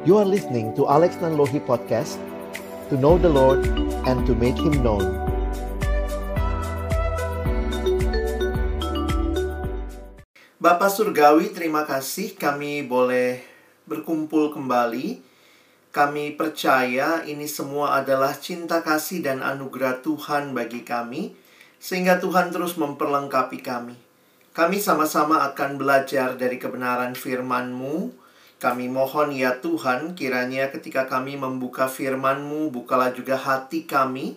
You are listening to Alex Nanlohi Podcast To know the Lord and to make Him known Bapak Surgawi, terima kasih kami boleh berkumpul kembali. Kami percaya ini semua adalah cinta kasih dan anugerah Tuhan bagi kami, sehingga Tuhan terus memperlengkapi kami. Kami sama-sama akan belajar dari kebenaran firman-Mu, kami mohon ya Tuhan, kiranya ketika kami membuka firman-Mu, bukalah juga hati kami.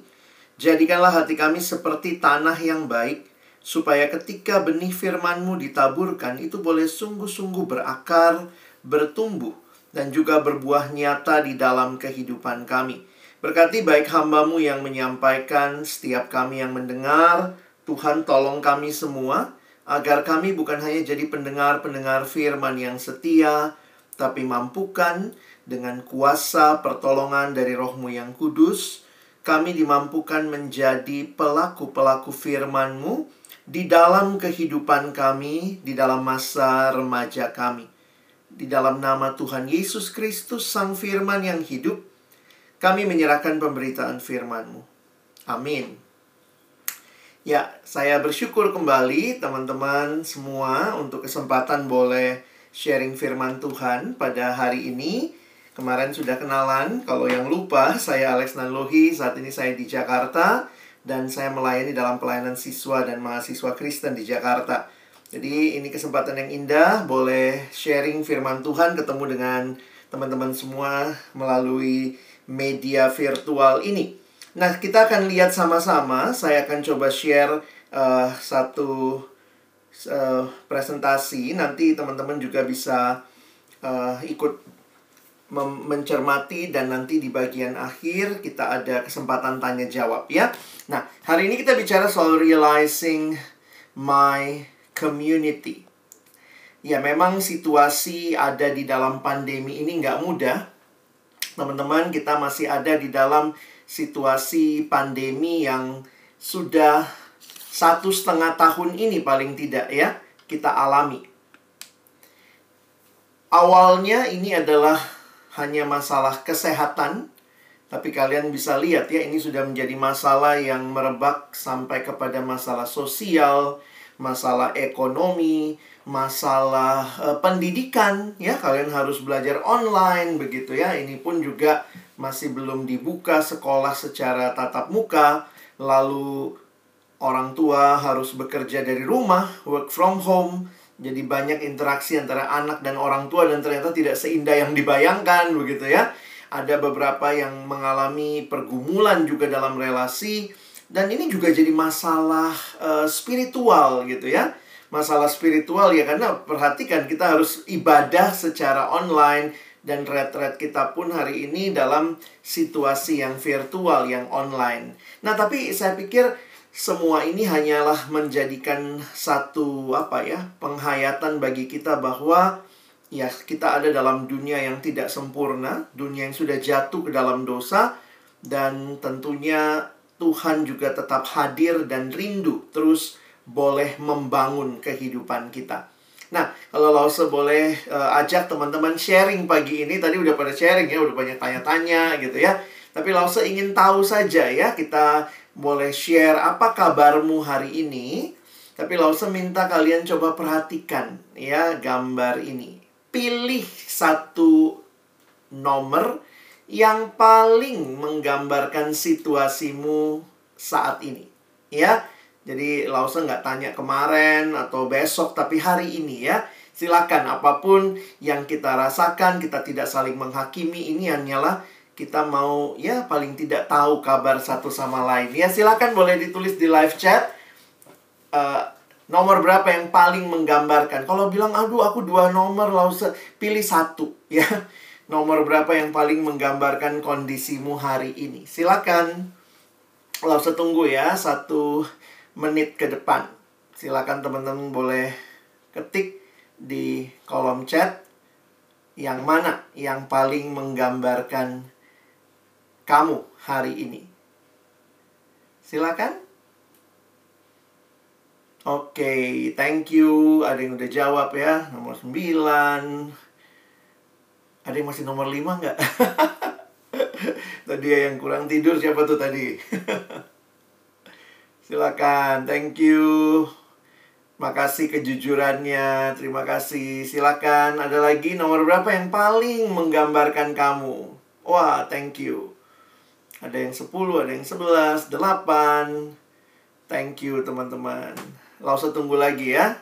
Jadikanlah hati kami seperti tanah yang baik, supaya ketika benih firman-Mu ditaburkan, itu boleh sungguh-sungguh berakar, bertumbuh, dan juga berbuah nyata di dalam kehidupan kami. Berkati baik hambamu yang menyampaikan, setiap kami yang mendengar, Tuhan tolong kami semua, agar kami bukan hanya jadi pendengar-pendengar firman yang setia, tapi mampukan dengan kuasa pertolongan dari rohmu yang kudus, kami dimampukan menjadi pelaku-pelaku firman-Mu di dalam kehidupan kami, di dalam masa remaja kami. Di dalam nama Tuhan Yesus Kristus, Sang Firman yang hidup, kami menyerahkan pemberitaan firman-Mu. Amin. Ya, saya bersyukur kembali teman-teman semua untuk kesempatan boleh sharing firman Tuhan pada hari ini. Kemarin sudah kenalan, kalau yang lupa, saya Alex Nanlohi, saat ini saya di Jakarta, dan saya melayani dalam pelayanan siswa dan mahasiswa Kristen di Jakarta. Jadi ini kesempatan yang indah, boleh sharing firman Tuhan, ketemu dengan teman-teman semua melalui media virtual ini. Nah, kita akan lihat sama-sama, saya akan coba share uh, satu uh, presentasi nanti teman-teman juga bisa uh, ikut mencermati dan nanti di bagian akhir kita ada kesempatan tanya jawab ya. Nah, hari ini kita bicara soal realizing my community. Ya, memang situasi ada di dalam pandemi ini nggak mudah. Teman-teman, kita masih ada di dalam situasi pandemi yang sudah satu setengah tahun ini paling tidak ya kita alami. Awalnya ini adalah hanya masalah kesehatan, tapi kalian bisa lihat ya ini sudah menjadi masalah yang merebak sampai kepada masalah sosial, masalah ekonomi, masalah uh, pendidikan ya kalian harus belajar online begitu ya. Ini pun juga masih belum dibuka sekolah secara tatap muka, lalu orang tua harus bekerja dari rumah, work from home. Jadi banyak interaksi antara anak dan orang tua dan ternyata tidak seindah yang dibayangkan begitu ya. Ada beberapa yang mengalami pergumulan juga dalam relasi dan ini juga jadi masalah uh, spiritual gitu ya. Masalah spiritual ya karena perhatikan kita harus ibadah secara online dan retret kita pun hari ini dalam situasi yang virtual yang online. Nah, tapi saya pikir semua ini hanyalah menjadikan satu apa ya penghayatan bagi kita bahwa ya kita ada dalam dunia yang tidak sempurna, dunia yang sudah jatuh ke dalam dosa dan tentunya Tuhan juga tetap hadir dan rindu terus boleh membangun kehidupan kita. Nah, kalau Lause boleh uh, ajak teman-teman sharing pagi ini, tadi udah pada sharing ya, udah banyak tanya-tanya gitu ya. Tapi Lause ingin tahu saja ya, kita boleh share apa kabarmu hari ini. Tapi Lause minta kalian coba perhatikan ya gambar ini. Pilih satu nomor yang paling menggambarkan situasimu saat ini. Ya, jadi Lause nggak tanya kemarin atau besok, tapi hari ini ya. Silakan apa pun yang kita rasakan, kita tidak saling menghakimi. Ini hanyalah kita mau ya paling tidak tahu kabar satu sama lain. Ya silakan boleh ditulis di live chat. Uh, nomor berapa yang paling menggambarkan? Kalau bilang aduh aku dua nomor lalu pilih satu ya. Nomor berapa yang paling menggambarkan kondisimu hari ini? Silakan. Lalu tunggu ya satu menit ke depan. Silakan teman-teman boleh ketik di kolom chat yang mana yang paling menggambarkan kamu hari ini? Silakan. Oke, okay, thank you. Ada yang udah jawab ya. Nomor 9. Ada yang masih nomor 5 nggak? tadi yang kurang tidur siapa tuh tadi? Silakan, thank you. Makasih kejujurannya, terima kasih. Silakan, ada lagi nomor berapa yang paling menggambarkan kamu? Wah, thank you. Ada yang 10, ada yang 11, 8. Thank you teman-teman. Lalu usah tunggu lagi ya.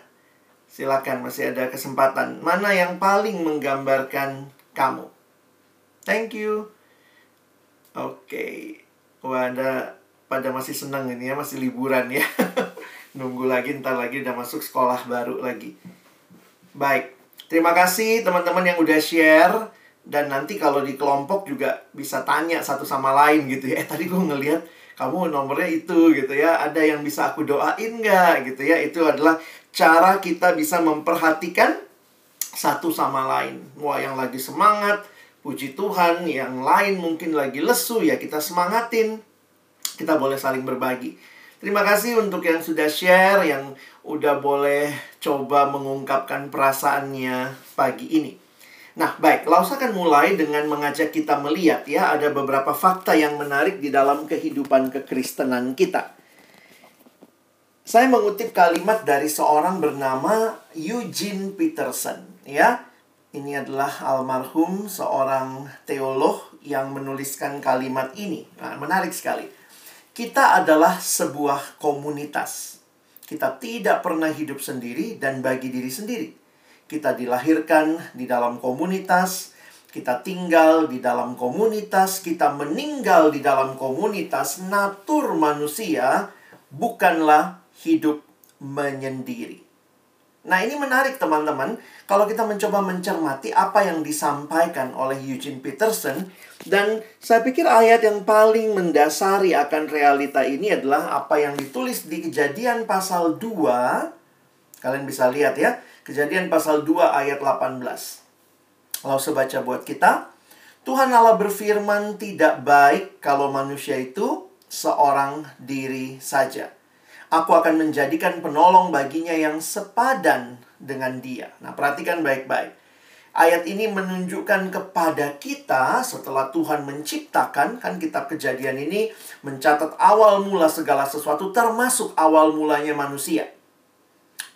Silakan masih ada kesempatan. Mana yang paling menggambarkan kamu? Thank you. Oke. Okay. Wah, Anda pada masih senang ini ya, masih liburan ya. Nunggu lagi, ntar lagi udah masuk sekolah baru lagi. Baik. Terima kasih teman-teman yang udah share dan nanti kalau di kelompok juga bisa tanya satu sama lain gitu ya. Eh tadi gue ngeliat kamu nomornya itu gitu ya. Ada yang bisa aku doain nggak gitu ya? Itu adalah cara kita bisa memperhatikan satu sama lain. Wah yang lagi semangat puji Tuhan. Yang lain mungkin lagi lesu ya kita semangatin. Kita boleh saling berbagi. Terima kasih untuk yang sudah share yang udah boleh coba mengungkapkan perasaannya pagi ini Nah, baik, Laus akan mulai dengan mengajak kita melihat ya, ada beberapa fakta yang menarik di dalam kehidupan kekristenan kita. Saya mengutip kalimat dari seorang bernama Eugene Peterson, ya. Ini adalah almarhum seorang teolog yang menuliskan kalimat ini. Nah, menarik sekali. Kita adalah sebuah komunitas. Kita tidak pernah hidup sendiri dan bagi diri sendiri kita dilahirkan di dalam komunitas, kita tinggal di dalam komunitas, kita meninggal di dalam komunitas. Natur manusia bukanlah hidup menyendiri. Nah, ini menarik, teman-teman. Kalau kita mencoba mencermati apa yang disampaikan oleh Eugene Peterson, dan saya pikir ayat yang paling mendasari akan realita ini adalah apa yang ditulis di Kejadian pasal 2. Kalian bisa lihat ya Kejadian pasal 2 ayat 18. Kalau sebaca buat kita, Tuhan Allah berfirman tidak baik kalau manusia itu seorang diri saja. Aku akan menjadikan penolong baginya yang sepadan dengan dia. Nah, perhatikan baik-baik. Ayat ini menunjukkan kepada kita setelah Tuhan menciptakan, kan kitab kejadian ini mencatat awal mula segala sesuatu termasuk awal mulanya manusia.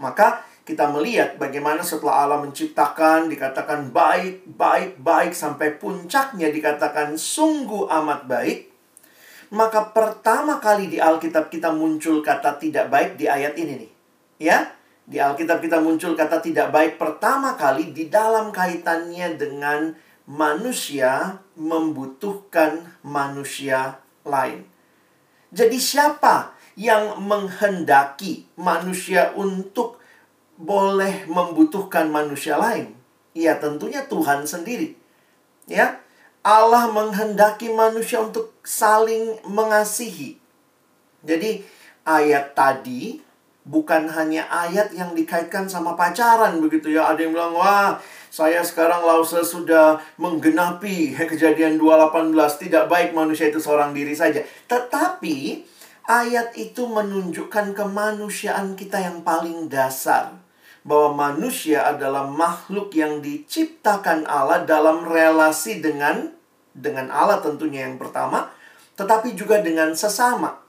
Maka kita melihat bagaimana setelah Allah menciptakan dikatakan baik, baik, baik sampai puncaknya dikatakan sungguh amat baik. Maka pertama kali di Alkitab kita muncul kata tidak baik di ayat ini nih. Ya, di Alkitab kita muncul kata tidak baik pertama kali di dalam kaitannya dengan manusia membutuhkan manusia lain. Jadi siapa yang menghendaki manusia untuk boleh membutuhkan manusia lain? Ya, tentunya Tuhan sendiri. Ya, Allah menghendaki manusia untuk saling mengasihi. Jadi, ayat tadi bukan hanya ayat yang dikaitkan sama pacaran begitu ya. Ada yang bilang, "Wah, saya sekarang lause sudah menggenapi kejadian 2:18, tidak baik manusia itu seorang diri saja." Tetapi ayat itu menunjukkan kemanusiaan kita yang paling dasar bahwa manusia adalah makhluk yang diciptakan Allah dalam relasi dengan dengan Allah tentunya yang pertama, tetapi juga dengan sesama.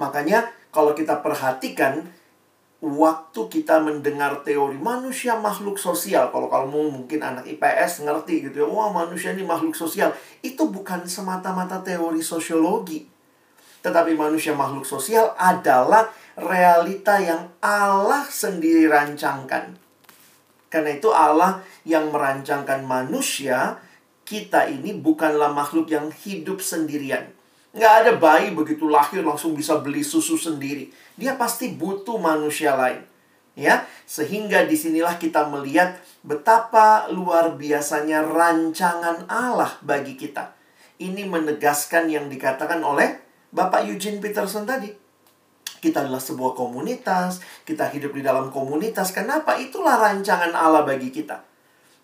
Makanya kalau kita perhatikan waktu kita mendengar teori manusia makhluk sosial, kalau kamu mungkin anak IPS ngerti gitu ya, wah manusia ini makhluk sosial, itu bukan semata-mata teori sosiologi. Tetapi manusia makhluk sosial adalah realita yang Allah sendiri rancangkan. Karena itu Allah yang merancangkan manusia, kita ini bukanlah makhluk yang hidup sendirian. Nggak ada bayi begitu lahir langsung bisa beli susu sendiri. Dia pasti butuh manusia lain. Ya, sehingga di sinilah kita melihat betapa luar biasanya rancangan Allah bagi kita. Ini menegaskan yang dikatakan oleh Bapak Eugene Peterson tadi kita adalah sebuah komunitas, kita hidup di dalam komunitas. Kenapa? Itulah rancangan Allah bagi kita.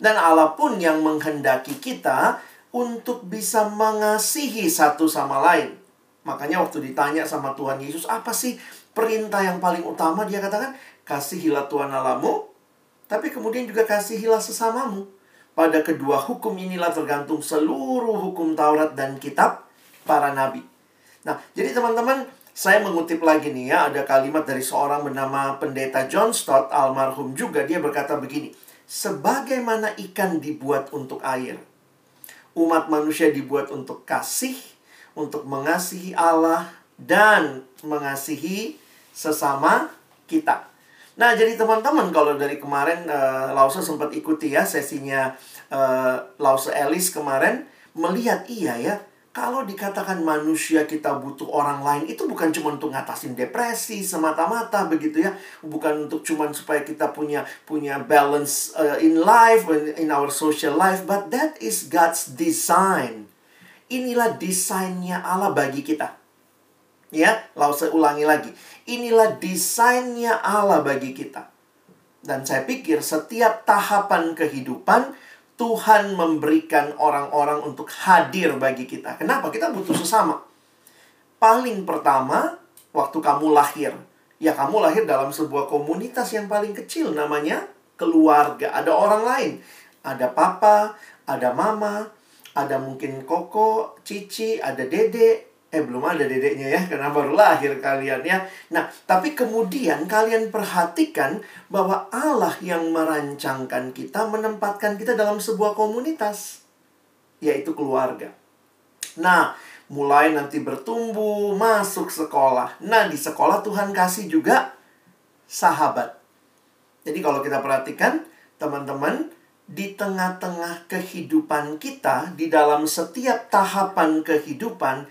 Dan Allah pun yang menghendaki kita untuk bisa mengasihi satu sama lain. Makanya waktu ditanya sama Tuhan Yesus, apa sih perintah yang paling utama? Dia katakan, kasihilah Tuhan Allahmu, tapi kemudian juga kasihilah sesamamu. pada kedua hukum inilah tergantung seluruh hukum Taurat dan kitab para nabi. Nah, jadi teman-teman, saya mengutip lagi nih ya, ada kalimat dari seorang bernama pendeta John Stott, almarhum juga, dia berkata begini, Sebagaimana ikan dibuat untuk air, umat manusia dibuat untuk kasih, untuk mengasihi Allah, dan mengasihi sesama kita. Nah, jadi teman-teman kalau dari kemarin uh, Lause sempat ikuti ya sesinya uh, Lause Ellis kemarin melihat iya ya, kalau dikatakan manusia kita butuh orang lain itu bukan cuma untuk ngatasin depresi semata-mata begitu ya, bukan untuk cuma supaya kita punya punya balance uh, in life in our social life, but that is God's design. Inilah desainnya Allah bagi kita. Ya, Lause ulangi lagi. Inilah desainnya Allah bagi kita. Dan saya pikir setiap tahapan kehidupan Tuhan memberikan orang-orang untuk hadir bagi kita. Kenapa? Kita butuh sesama. Paling pertama, waktu kamu lahir. Ya kamu lahir dalam sebuah komunitas yang paling kecil namanya keluarga. Ada orang lain. Ada papa, ada mama, ada mungkin koko, cici, ada dede, Eh belum ada dedeknya ya karena baru lahir kalian ya. Nah, tapi kemudian kalian perhatikan bahwa Allah yang merancangkan kita menempatkan kita dalam sebuah komunitas yaitu keluarga. Nah, mulai nanti bertumbuh, masuk sekolah. Nah, di sekolah Tuhan kasih juga sahabat. Jadi kalau kita perhatikan, teman-teman, di tengah-tengah kehidupan kita, di dalam setiap tahapan kehidupan,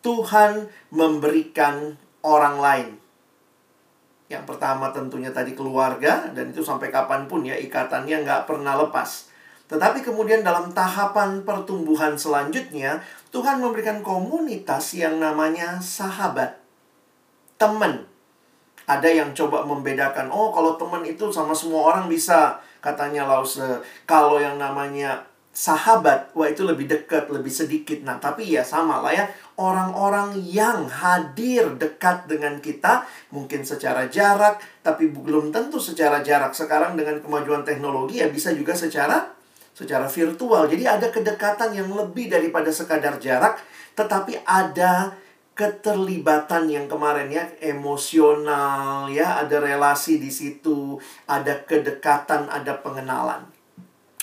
Tuhan memberikan orang lain. Yang pertama tentunya tadi keluarga, dan itu sampai kapan pun ya ikatannya nggak pernah lepas. Tetapi kemudian dalam tahapan pertumbuhan selanjutnya, Tuhan memberikan komunitas yang namanya sahabat. Teman. Ada yang coba membedakan, oh kalau teman itu sama semua orang bisa, katanya Lause. Kalau yang namanya sahabat, wah itu lebih dekat, lebih sedikit. Nah, tapi ya sama lah ya orang-orang yang hadir dekat dengan kita, mungkin secara jarak, tapi belum tentu secara jarak. Sekarang dengan kemajuan teknologi ya bisa juga secara secara virtual. Jadi ada kedekatan yang lebih daripada sekadar jarak, tetapi ada keterlibatan yang kemarin ya emosional ya ada relasi di situ ada kedekatan ada pengenalan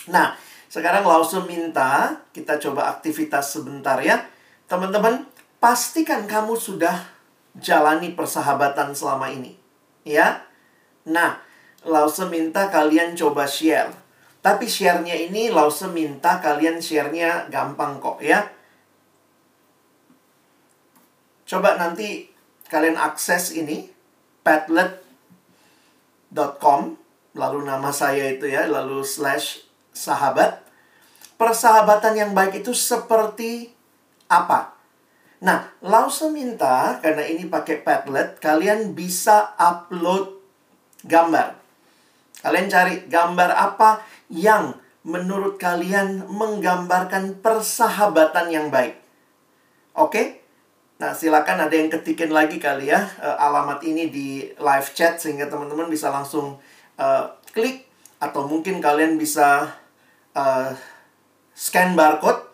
nah sekarang Lause minta kita coba aktivitas sebentar ya Teman-teman, pastikan kamu sudah jalani persahabatan selama ini. Ya. Nah, Lause minta kalian coba share. Tapi share-nya ini Lause minta kalian share-nya gampang kok ya. Coba nanti kalian akses ini padlet.com lalu nama saya itu ya lalu slash sahabat persahabatan yang baik itu seperti apa. Nah, Lause minta, karena ini pakai Padlet, kalian bisa upload gambar. Kalian cari gambar apa yang menurut kalian menggambarkan persahabatan yang baik. Oke? Nah, silakan ada yang ketikin lagi kali ya uh, alamat ini di live chat sehingga teman-teman bisa langsung uh, klik atau mungkin kalian bisa uh, scan barcode.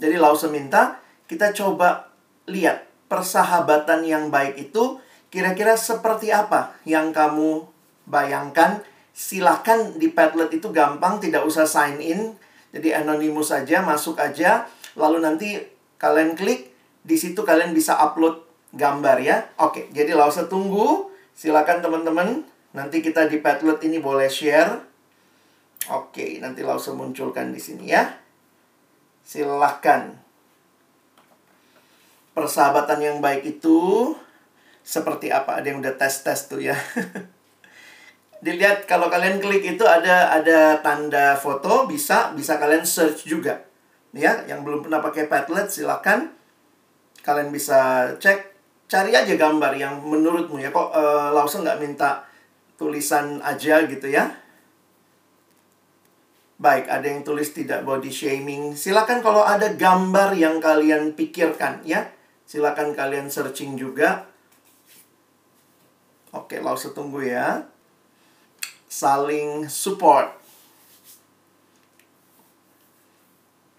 Jadi Lause minta kita coba lihat persahabatan yang baik itu kira-kira seperti apa yang kamu bayangkan. Silahkan di Padlet itu gampang, tidak usah sign in. Jadi anonimus saja, masuk aja. Lalu nanti kalian klik, di situ kalian bisa upload gambar ya. Oke, jadi langsung tunggu. Silakan teman-teman, nanti kita di Padlet ini boleh share. Oke, nanti langsung munculkan di sini ya. Silahkan persahabatan yang baik itu seperti apa? Ada yang udah tes-tes tuh ya. Dilihat kalau kalian klik itu ada ada tanda foto bisa bisa kalian search juga. Ya, yang belum pernah pakai Padlet silakan kalian bisa cek cari aja gambar yang menurutmu ya kok uh, Lawson nggak minta tulisan aja gitu ya. Baik, ada yang tulis tidak body shaming. Silakan kalau ada gambar yang kalian pikirkan ya Silakan kalian searching juga. Oke, langsung tunggu ya. Saling support.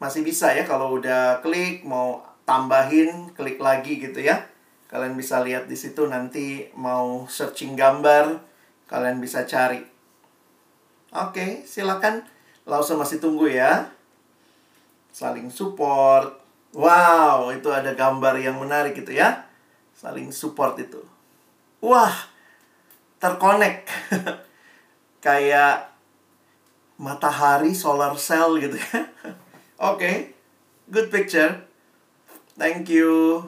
Masih bisa ya kalau udah klik mau tambahin, klik lagi gitu ya. Kalian bisa lihat di situ nanti mau searching gambar, kalian bisa cari. Oke, silakan. Lausa masih tunggu ya. Saling support. Wow, itu ada gambar yang menarik gitu ya. Saling support itu. Wah, terkonek. Kayak matahari solar cell gitu ya. Oke, okay. good picture. Thank you.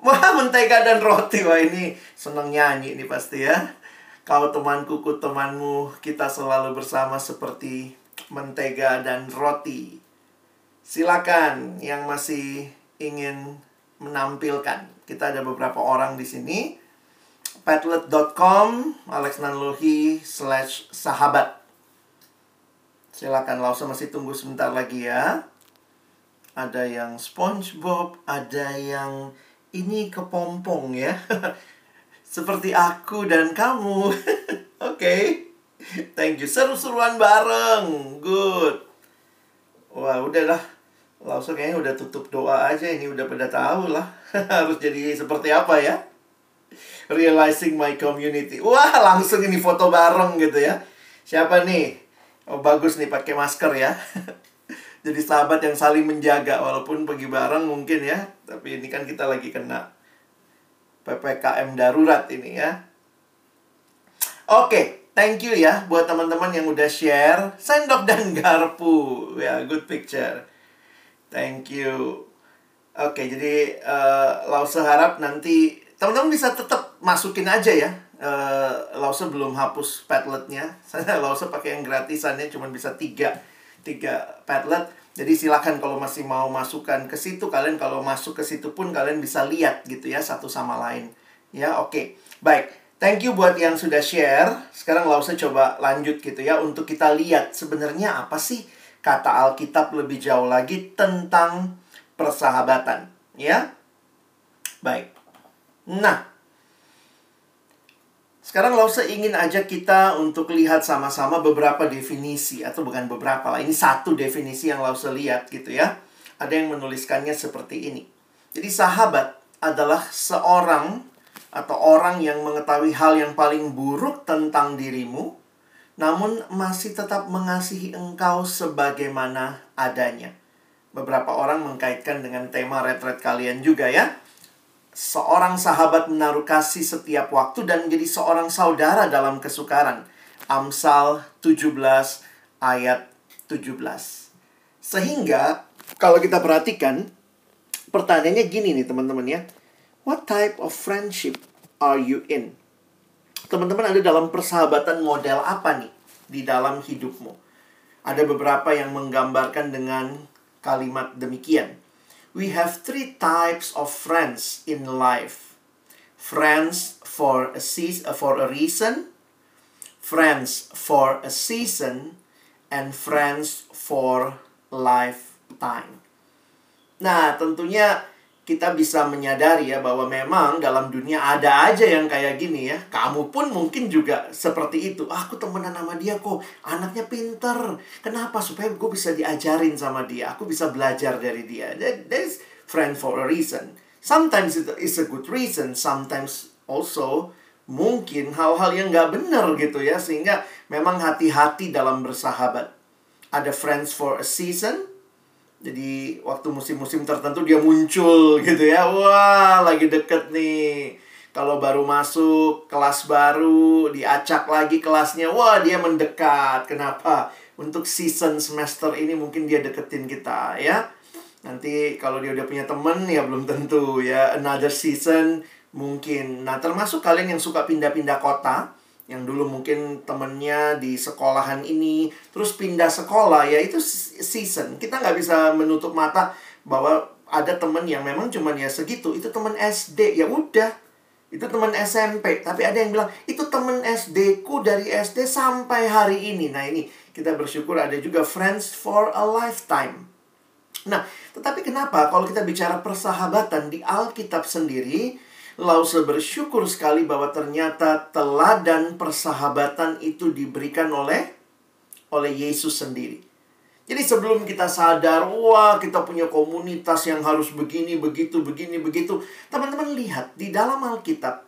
Wah, mentega dan roti. Wah, ini seneng nyanyi nih pasti ya. Kau temanku, ku temanmu, kita selalu bersama seperti mentega dan roti. Silakan yang masih ingin menampilkan. Kita ada beberapa orang di sini. Padlet.com, Alex Nanlohi, slash sahabat. Silakan Lausa masih tunggu sebentar lagi ya. Ada yang SpongeBob, ada yang ini kepompong ya. Seperti aku dan kamu. Oke. okay. Thank you. Seru-seruan bareng. Good. Wah, udahlah. Langsung kayaknya udah tutup doa aja. Ini udah pada tahu lah. Harus jadi seperti apa ya. Realizing my community. Wah, langsung ini foto bareng gitu ya. Siapa nih? Oh, bagus nih pakai masker ya. jadi sahabat yang saling menjaga walaupun pergi bareng mungkin ya tapi ini kan kita lagi kena PPKM darurat ini ya oke okay, thank you ya buat teman-teman yang udah share sendok dan garpu ya good picture thank you oke okay, jadi uh, Lause harap nanti teman-teman bisa tetap masukin aja ya uh, Lause belum hapus padletnya saya Lause pakai yang gratisannya cuma bisa tiga tiga Padlet. Jadi silakan kalau masih mau masukkan ke situ, kalian kalau masuk ke situ pun kalian bisa lihat gitu ya satu sama lain. Ya, oke. Okay. Baik. Thank you buat yang sudah share. Sekarang Lausa coba lanjut gitu ya untuk kita lihat sebenarnya apa sih kata Alkitab lebih jauh lagi tentang persahabatan, ya. Baik. Nah, sekarang Lause ingin ajak kita untuk lihat sama-sama beberapa definisi atau bukan beberapa lah. Ini satu definisi yang Lause lihat gitu ya. Ada yang menuliskannya seperti ini. Jadi sahabat adalah seorang atau orang yang mengetahui hal yang paling buruk tentang dirimu namun masih tetap mengasihi engkau sebagaimana adanya. Beberapa orang mengkaitkan dengan tema retret kalian juga ya seorang sahabat menaruh kasih setiap waktu dan menjadi seorang saudara dalam kesukaran. Amsal 17 ayat 17. Sehingga kalau kita perhatikan pertanyaannya gini nih teman-teman ya. What type of friendship are you in? Teman-teman ada dalam persahabatan model apa nih di dalam hidupmu? Ada beberapa yang menggambarkan dengan kalimat demikian we have three types of friends in life friends for a season, uh, for a reason friends for a season and friends for lifetime nah tentunya kita bisa menyadari ya bahwa memang dalam dunia ada aja yang kayak gini ya. Kamu pun mungkin juga seperti itu. Ah, aku temenan sama dia kok, anaknya pinter. Kenapa? Supaya gue bisa diajarin sama dia. Aku bisa belajar dari dia. That, that's friend for a reason. Sometimes it's a good reason. Sometimes also mungkin hal-hal yang nggak benar gitu ya. Sehingga memang hati-hati dalam bersahabat. Ada friends for a season, jadi waktu musim-musim tertentu dia muncul gitu ya. Wah, lagi deket nih. Kalau baru masuk kelas baru, diacak lagi kelasnya. Wah, dia mendekat. Kenapa? Untuk season semester ini mungkin dia deketin kita ya. Nanti kalau dia udah punya temen ya belum tentu ya. Another season mungkin. Nah, termasuk kalian yang suka pindah-pindah kota yang dulu mungkin temennya di sekolahan ini terus pindah sekolah ya itu season. Kita nggak bisa menutup mata bahwa ada temen yang memang cuman ya segitu itu temen SD ya udah. Itu temen SMP tapi ada yang bilang itu temen SD ku dari SD sampai hari ini. Nah ini kita bersyukur ada juga friends for a lifetime. Nah tetapi kenapa kalau kita bicara persahabatan di Alkitab sendiri Lause bersyukur sekali bahwa ternyata teladan persahabatan itu diberikan oleh oleh Yesus sendiri. Jadi sebelum kita sadar, wah kita punya komunitas yang harus begini, begitu, begini, begitu. Teman-teman lihat, di dalam Alkitab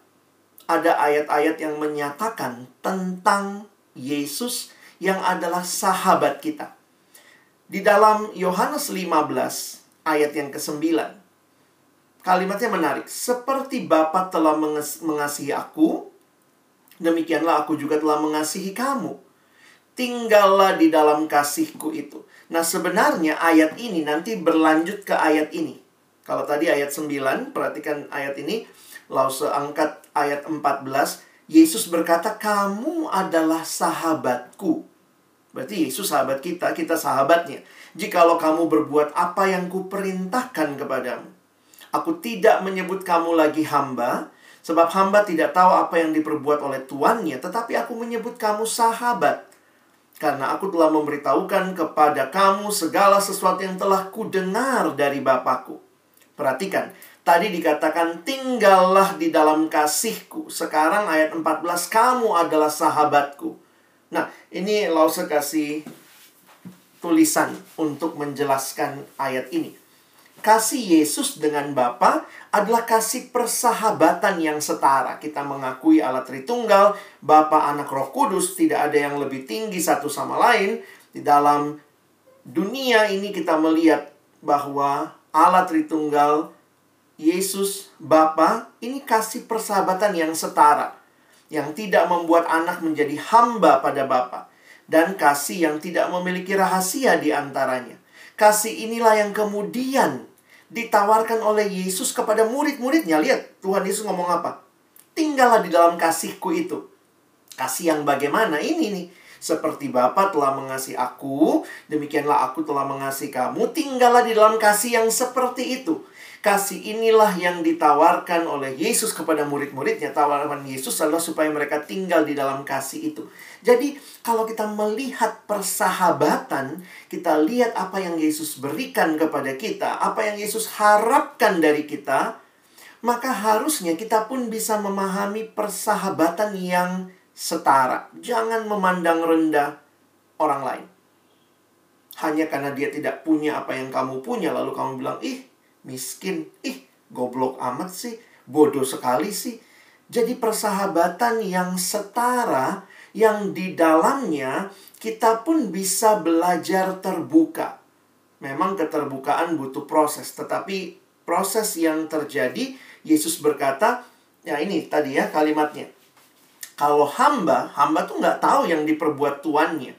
ada ayat-ayat yang menyatakan tentang Yesus yang adalah sahabat kita. Di dalam Yohanes 15 ayat yang ke-9. Kalimatnya menarik. Seperti Bapa telah mengasihi aku, demikianlah aku juga telah mengasihi kamu. Tinggallah di dalam kasihku itu. Nah, sebenarnya ayat ini nanti berlanjut ke ayat ini. Kalau tadi ayat 9, perhatikan ayat ini. Lause angkat ayat 14. Yesus berkata, kamu adalah sahabatku. Berarti Yesus sahabat kita, kita sahabatnya. Jikalau kamu berbuat apa yang kuperintahkan kepadamu. Aku tidak menyebut kamu lagi hamba, sebab hamba tidak tahu apa yang diperbuat oleh tuannya, tetapi aku menyebut kamu sahabat karena aku telah memberitahukan kepada kamu segala sesuatu yang telah kudengar dari Bapakku. Perhatikan, tadi dikatakan tinggallah di dalam kasihku. Sekarang ayat 14, kamu adalah sahabatku. Nah, ini Lause kasih tulisan untuk menjelaskan ayat ini kasih Yesus dengan Bapa adalah kasih persahabatan yang setara. Kita mengakui Allah Tritunggal, Bapa, Anak, Roh Kudus, tidak ada yang lebih tinggi satu sama lain. Di dalam dunia ini kita melihat bahwa Allah Tritunggal, Yesus, Bapa, ini kasih persahabatan yang setara. Yang tidak membuat anak menjadi hamba pada Bapa. Dan kasih yang tidak memiliki rahasia di antaranya. Kasih inilah yang kemudian ditawarkan oleh Yesus kepada murid-muridnya. Lihat, Tuhan Yesus ngomong apa? Tinggallah di dalam kasihku itu. Kasih yang bagaimana? Ini nih. Seperti Bapa telah mengasihi aku, demikianlah aku telah mengasihi kamu. Tinggallah di dalam kasih yang seperti itu. Kasih inilah yang ditawarkan oleh Yesus kepada murid-muridnya. Tawaran Yesus adalah supaya mereka tinggal di dalam kasih itu. Jadi, kalau kita melihat persahabatan, kita lihat apa yang Yesus berikan kepada kita, apa yang Yesus harapkan dari kita, maka harusnya kita pun bisa memahami persahabatan yang setara. Jangan memandang rendah orang lain. Hanya karena dia tidak punya apa yang kamu punya, lalu kamu bilang, "Ih, miskin. Ih, goblok amat sih. Bodoh sekali sih. Jadi persahabatan yang setara yang di dalamnya kita pun bisa belajar terbuka. Memang keterbukaan butuh proses, tetapi proses yang terjadi Yesus berkata, ya ini tadi ya kalimatnya. Kalau hamba, hamba tuh nggak tahu yang diperbuat tuannya.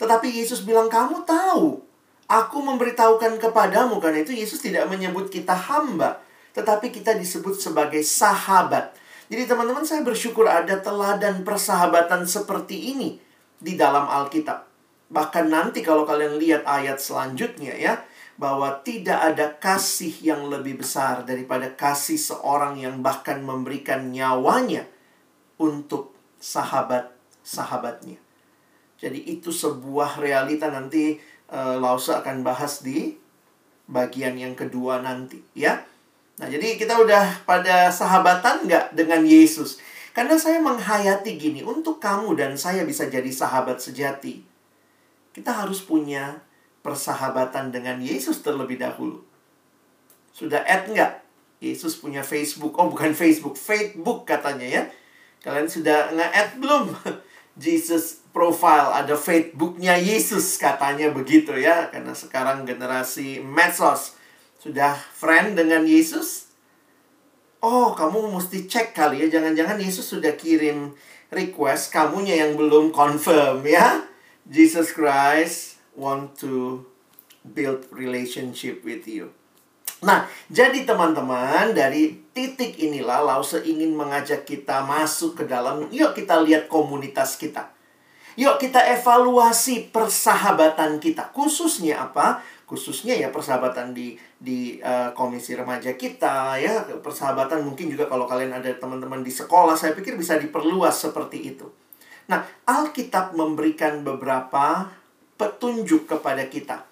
Tetapi Yesus bilang, kamu tahu. Aku memberitahukan kepadamu karena itu Yesus tidak menyebut kita hamba, tetapi kita disebut sebagai sahabat. Jadi teman-teman saya bersyukur ada teladan persahabatan seperti ini di dalam Alkitab. Bahkan nanti kalau kalian lihat ayat selanjutnya ya, bahwa tidak ada kasih yang lebih besar daripada kasih seorang yang bahkan memberikan nyawanya untuk sahabat-sahabatnya. Jadi itu sebuah realita nanti uh, Lause akan bahas di bagian yang kedua nanti ya. Nah jadi kita udah pada sahabatan nggak dengan Yesus? Karena saya menghayati gini, untuk kamu dan saya bisa jadi sahabat sejati, kita harus punya persahabatan dengan Yesus terlebih dahulu. Sudah add nggak? Yesus punya Facebook. Oh bukan Facebook, Facebook katanya ya. Kalian sudah nge-add belum? Jesus profile, ada Facebooknya Yesus katanya begitu ya. Karena sekarang generasi medsos sudah friend dengan Yesus. Oh, kamu mesti cek kali ya. Jangan-jangan Yesus sudah kirim request, kamunya yang belum confirm ya. Jesus Christ want to build relationship with you. Nah, jadi teman-teman, dari titik inilah Lause ingin mengajak kita masuk ke dalam, yuk kita lihat komunitas kita. Yuk kita evaluasi persahabatan kita. Khususnya apa? Khususnya ya persahabatan di di uh, komisi remaja kita ya, persahabatan mungkin juga kalau kalian ada teman-teman di sekolah, saya pikir bisa diperluas seperti itu. Nah, Alkitab memberikan beberapa petunjuk kepada kita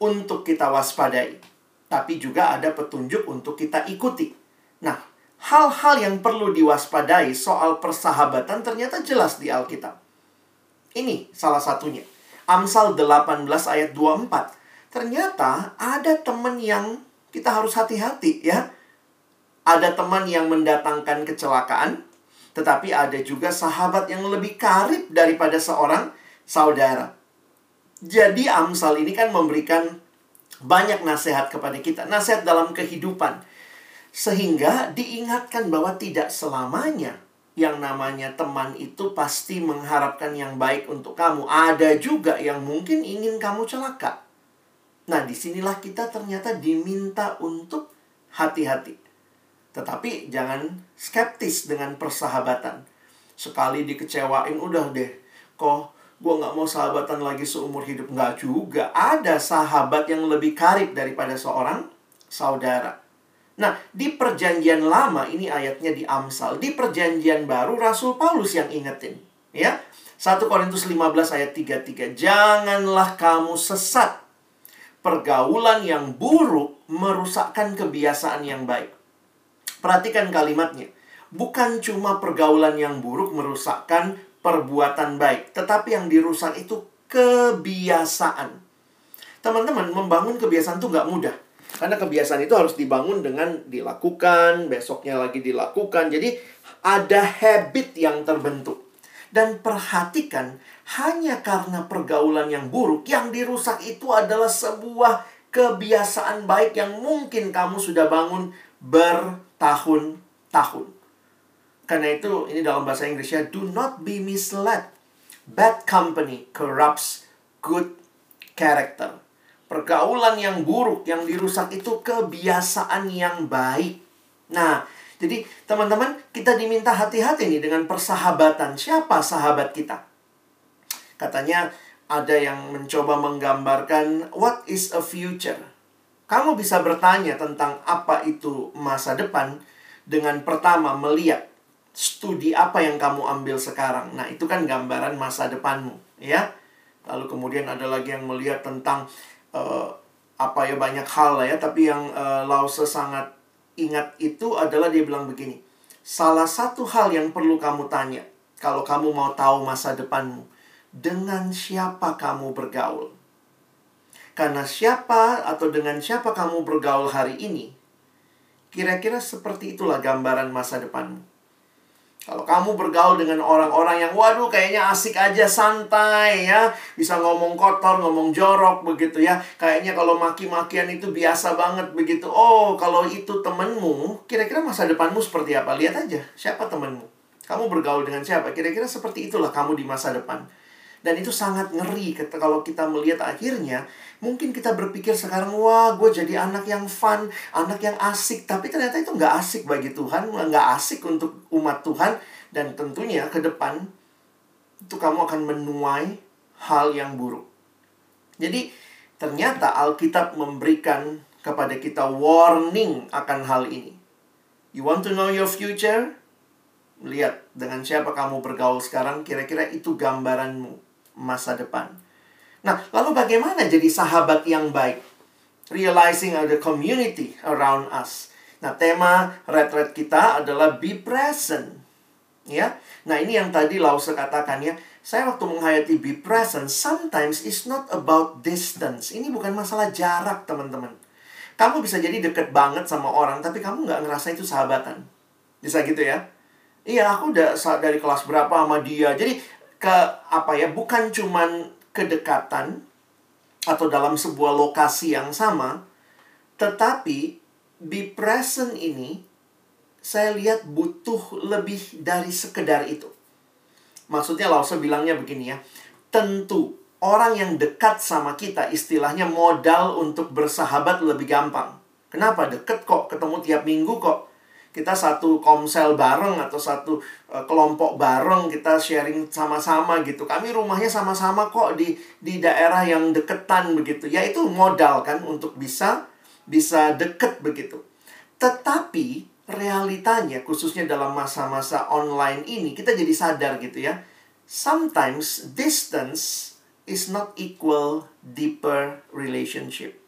untuk kita waspadai tapi juga ada petunjuk untuk kita ikuti. Nah, hal-hal yang perlu diwaspadai soal persahabatan ternyata jelas di Alkitab. Ini salah satunya. Amsal 18 ayat 24. Ternyata ada teman yang kita harus hati-hati ya. Ada teman yang mendatangkan kecelakaan, tetapi ada juga sahabat yang lebih karib daripada seorang saudara. Jadi Amsal ini kan memberikan banyak nasihat kepada kita, nasihat dalam kehidupan. Sehingga diingatkan bahwa tidak selamanya yang namanya teman itu pasti mengharapkan yang baik untuk kamu. Ada juga yang mungkin ingin kamu celaka. Nah, di sinilah kita ternyata diminta untuk hati-hati. Tetapi jangan skeptis dengan persahabatan. Sekali dikecewain, udah deh. Kok gue nggak mau sahabatan lagi seumur hidup? Nggak juga. Ada sahabat yang lebih karib daripada seorang saudara. Nah, di perjanjian lama, ini ayatnya di Amsal. Di perjanjian baru, Rasul Paulus yang ingetin. Ya, 1 Korintus 15 ayat 33. Janganlah kamu sesat. Pergaulan yang buruk merusakkan kebiasaan yang baik. Perhatikan kalimatnya. Bukan cuma pergaulan yang buruk merusakkan perbuatan baik, tetapi yang dirusak itu kebiasaan. Teman-teman, membangun kebiasaan itu nggak mudah. Karena kebiasaan itu harus dibangun dengan dilakukan, besoknya lagi dilakukan. Jadi ada habit yang terbentuk. Dan perhatikan, hanya karena pergaulan yang buruk, yang dirusak itu adalah sebuah kebiasaan baik yang mungkin kamu sudah bangun bertahun-tahun. Karena itu ini dalam bahasa Inggrisnya do not be misled. Bad company corrupts good character. Pergaulan yang buruk yang dirusak itu kebiasaan yang baik. Nah, jadi teman-teman kita diminta hati-hati nih dengan persahabatan. Siapa sahabat kita? Katanya ada yang mencoba menggambarkan what is a future kamu bisa bertanya tentang apa itu masa depan dengan pertama melihat studi apa yang kamu ambil sekarang. Nah, itu kan gambaran masa depanmu, ya. Lalu kemudian ada lagi yang melihat tentang uh, apa ya banyak hal lah ya, tapi yang uh, Lause sangat ingat itu adalah dia bilang begini. Salah satu hal yang perlu kamu tanya kalau kamu mau tahu masa depanmu, dengan siapa kamu bergaul? Karena siapa atau dengan siapa kamu bergaul hari ini, kira-kira seperti itulah gambaran masa depanmu. Kalau kamu bergaul dengan orang-orang yang waduh kayaknya asik aja santai ya, bisa ngomong kotor, ngomong jorok begitu ya. Kayaknya kalau maki-makian itu biasa banget begitu. Oh, kalau itu temenmu, kira-kira masa depanmu seperti apa? Lihat aja, siapa temenmu? Kamu bergaul dengan siapa? Kira-kira seperti itulah kamu di masa depan. Dan itu sangat ngeri kalau kita melihat akhirnya Mungkin kita berpikir sekarang, wah gue jadi anak yang fun, anak yang asik. Tapi ternyata itu nggak asik bagi Tuhan, nggak asik untuk umat Tuhan. Dan tentunya ke depan itu kamu akan menuai hal yang buruk. Jadi ternyata Alkitab memberikan kepada kita warning akan hal ini. You want to know your future? Lihat dengan siapa kamu bergaul sekarang, kira-kira itu gambaranmu masa depan. Nah, lalu bagaimana jadi sahabat yang baik? Realizing the community around us. Nah, tema retret kita adalah be present. Ya. Nah, ini yang tadi Lause katakan ya. Saya waktu menghayati be present, sometimes it's not about distance. Ini bukan masalah jarak, teman-teman. Kamu bisa jadi deket banget sama orang, tapi kamu nggak ngerasa itu sahabatan. Bisa gitu ya? Iya, aku udah dari kelas berapa sama dia. Jadi, ke apa ya, bukan cuman kedekatan atau dalam sebuah lokasi yang sama, tetapi be present ini saya lihat butuh lebih dari sekedar itu. Maksudnya Lause bilangnya begini ya, tentu orang yang dekat sama kita istilahnya modal untuk bersahabat lebih gampang. Kenapa? Deket kok, ketemu tiap minggu kok kita satu komsel bareng atau satu uh, kelompok bareng kita sharing sama-sama gitu. Kami rumahnya sama-sama kok di di daerah yang deketan begitu. Ya itu modal kan untuk bisa bisa deket begitu. Tetapi realitanya khususnya dalam masa-masa online ini kita jadi sadar gitu ya. Sometimes distance is not equal deeper relationship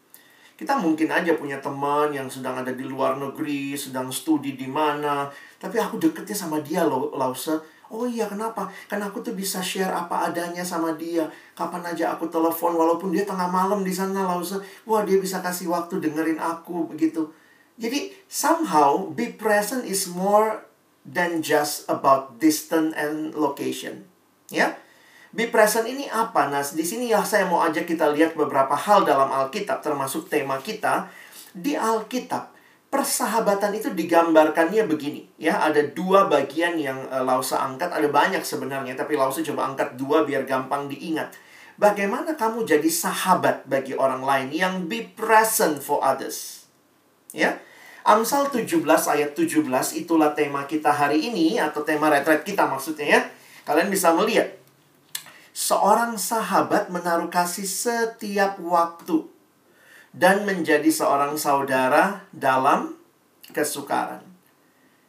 kita mungkin aja punya teman yang sedang ada di luar negeri, sedang studi di mana, tapi aku deketnya sama dia loh, Lause. Oh iya, kenapa? Karena aku tuh bisa share apa adanya sama dia. Kapan aja aku telepon, walaupun dia tengah malam di sana, lalu wah dia bisa kasih waktu dengerin aku begitu. Jadi somehow be present is more than just about distance and location. Ya, be present ini apa? Nah, di sini ya saya mau ajak kita lihat beberapa hal dalam Alkitab, termasuk tema kita. Di Alkitab persahabatan itu digambarkannya begini. Ya ada dua bagian yang uh, Lausa angkat. Ada banyak sebenarnya tapi Lausa coba angkat dua biar gampang diingat. Bagaimana kamu jadi sahabat bagi orang lain yang be present for others? Ya Amsal 17 ayat 17 itulah tema kita hari ini atau tema retret kita maksudnya ya. Kalian bisa melihat seorang sahabat menaruh kasih setiap waktu dan menjadi seorang saudara dalam kesukaran.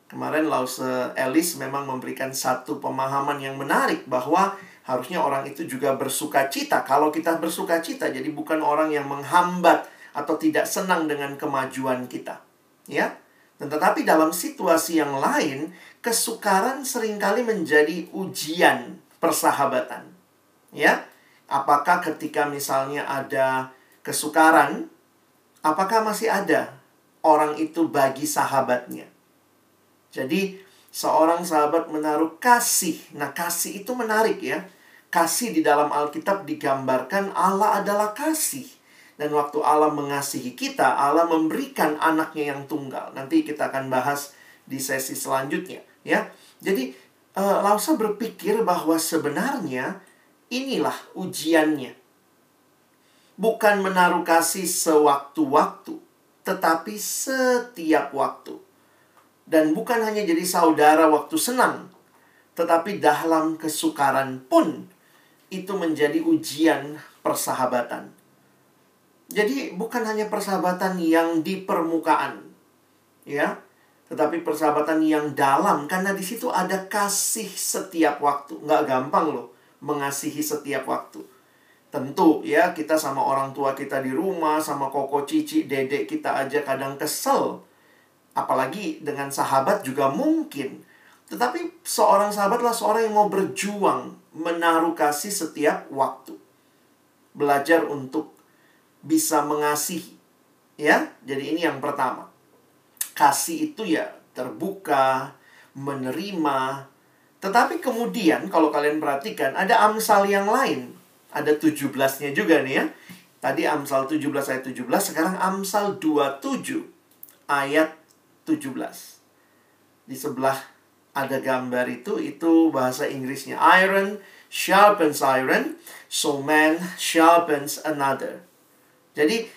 Kemarin Lause Ellis memang memberikan satu pemahaman yang menarik bahwa harusnya orang itu juga bersuka cita. Kalau kita bersuka cita, jadi bukan orang yang menghambat atau tidak senang dengan kemajuan kita. Ya, dan tetapi dalam situasi yang lain, kesukaran sering kali menjadi ujian persahabatan. Ya, apakah ketika misalnya ada kesukaran, apakah masih ada orang itu bagi sahabatnya? Jadi, seorang sahabat menaruh kasih. Nah, kasih itu menarik ya. Kasih di dalam Alkitab digambarkan Allah adalah kasih. Dan waktu Allah mengasihi kita, Allah memberikan anaknya yang tunggal. Nanti kita akan bahas di sesi selanjutnya, ya. Jadi, uh, Lausa berpikir bahwa sebenarnya inilah ujiannya bukan menaruh kasih sewaktu-waktu, tetapi setiap waktu. Dan bukan hanya jadi saudara waktu senang, tetapi dalam kesukaran pun itu menjadi ujian persahabatan. Jadi bukan hanya persahabatan yang di permukaan, ya, tetapi persahabatan yang dalam karena di situ ada kasih setiap waktu. Nggak gampang loh mengasihi setiap waktu. Tentu ya kita sama orang tua kita di rumah, sama koko cici, dedek kita aja kadang kesel. Apalagi dengan sahabat juga mungkin. Tetapi seorang sahabatlah seorang yang mau berjuang menaruh kasih setiap waktu. Belajar untuk bisa mengasihi. Ya, jadi ini yang pertama. Kasih itu ya terbuka, menerima. Tetapi kemudian kalau kalian perhatikan ada amsal yang lain ada 17-nya juga nih ya. Tadi Amsal 17 ayat 17, sekarang Amsal 27 ayat 17. Di sebelah ada gambar itu, itu bahasa Inggrisnya. Iron sharpens iron, so man sharpens another. Jadi,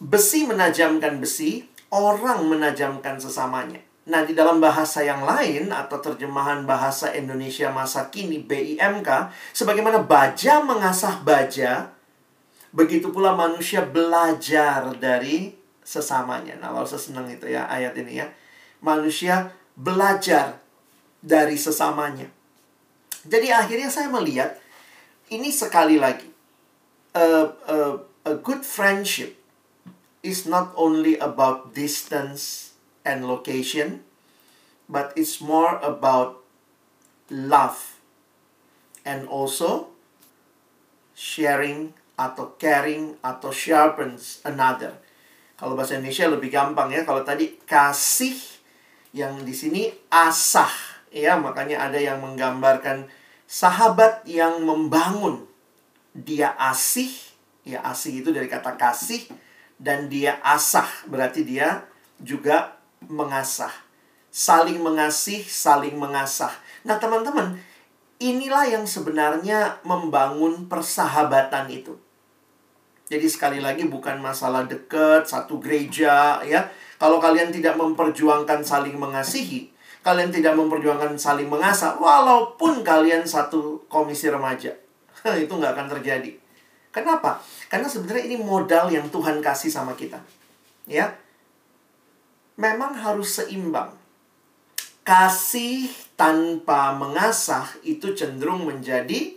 besi menajamkan besi, orang menajamkan sesamanya. Nah, di dalam bahasa yang lain atau terjemahan bahasa Indonesia masa kini BIMK, sebagaimana baja mengasah baja, begitu pula manusia belajar dari sesamanya. Nah, kalau saya itu ya ayat ini ya. Manusia belajar dari sesamanya. Jadi akhirnya saya melihat ini sekali lagi a, a, a good friendship is not only about distance and location, but it's more about love and also sharing atau caring atau sharpens another. Kalau bahasa Indonesia lebih gampang ya. Kalau tadi kasih yang di sini asah ya, makanya ada yang menggambarkan sahabat yang membangun. Dia asih, ya asih itu dari kata kasih dan dia asah berarti dia juga mengasah. Saling mengasih, saling mengasah. Nah, teman-teman, inilah yang sebenarnya membangun persahabatan itu. Jadi sekali lagi bukan masalah dekat satu gereja ya. Kalau kalian tidak memperjuangkan saling mengasihi, kalian tidak memperjuangkan saling mengasah, walaupun kalian satu komisi remaja, itu nggak akan terjadi. Kenapa? Karena sebenarnya ini modal yang Tuhan kasih sama kita. Ya, memang harus seimbang. Kasih tanpa mengasah itu cenderung menjadi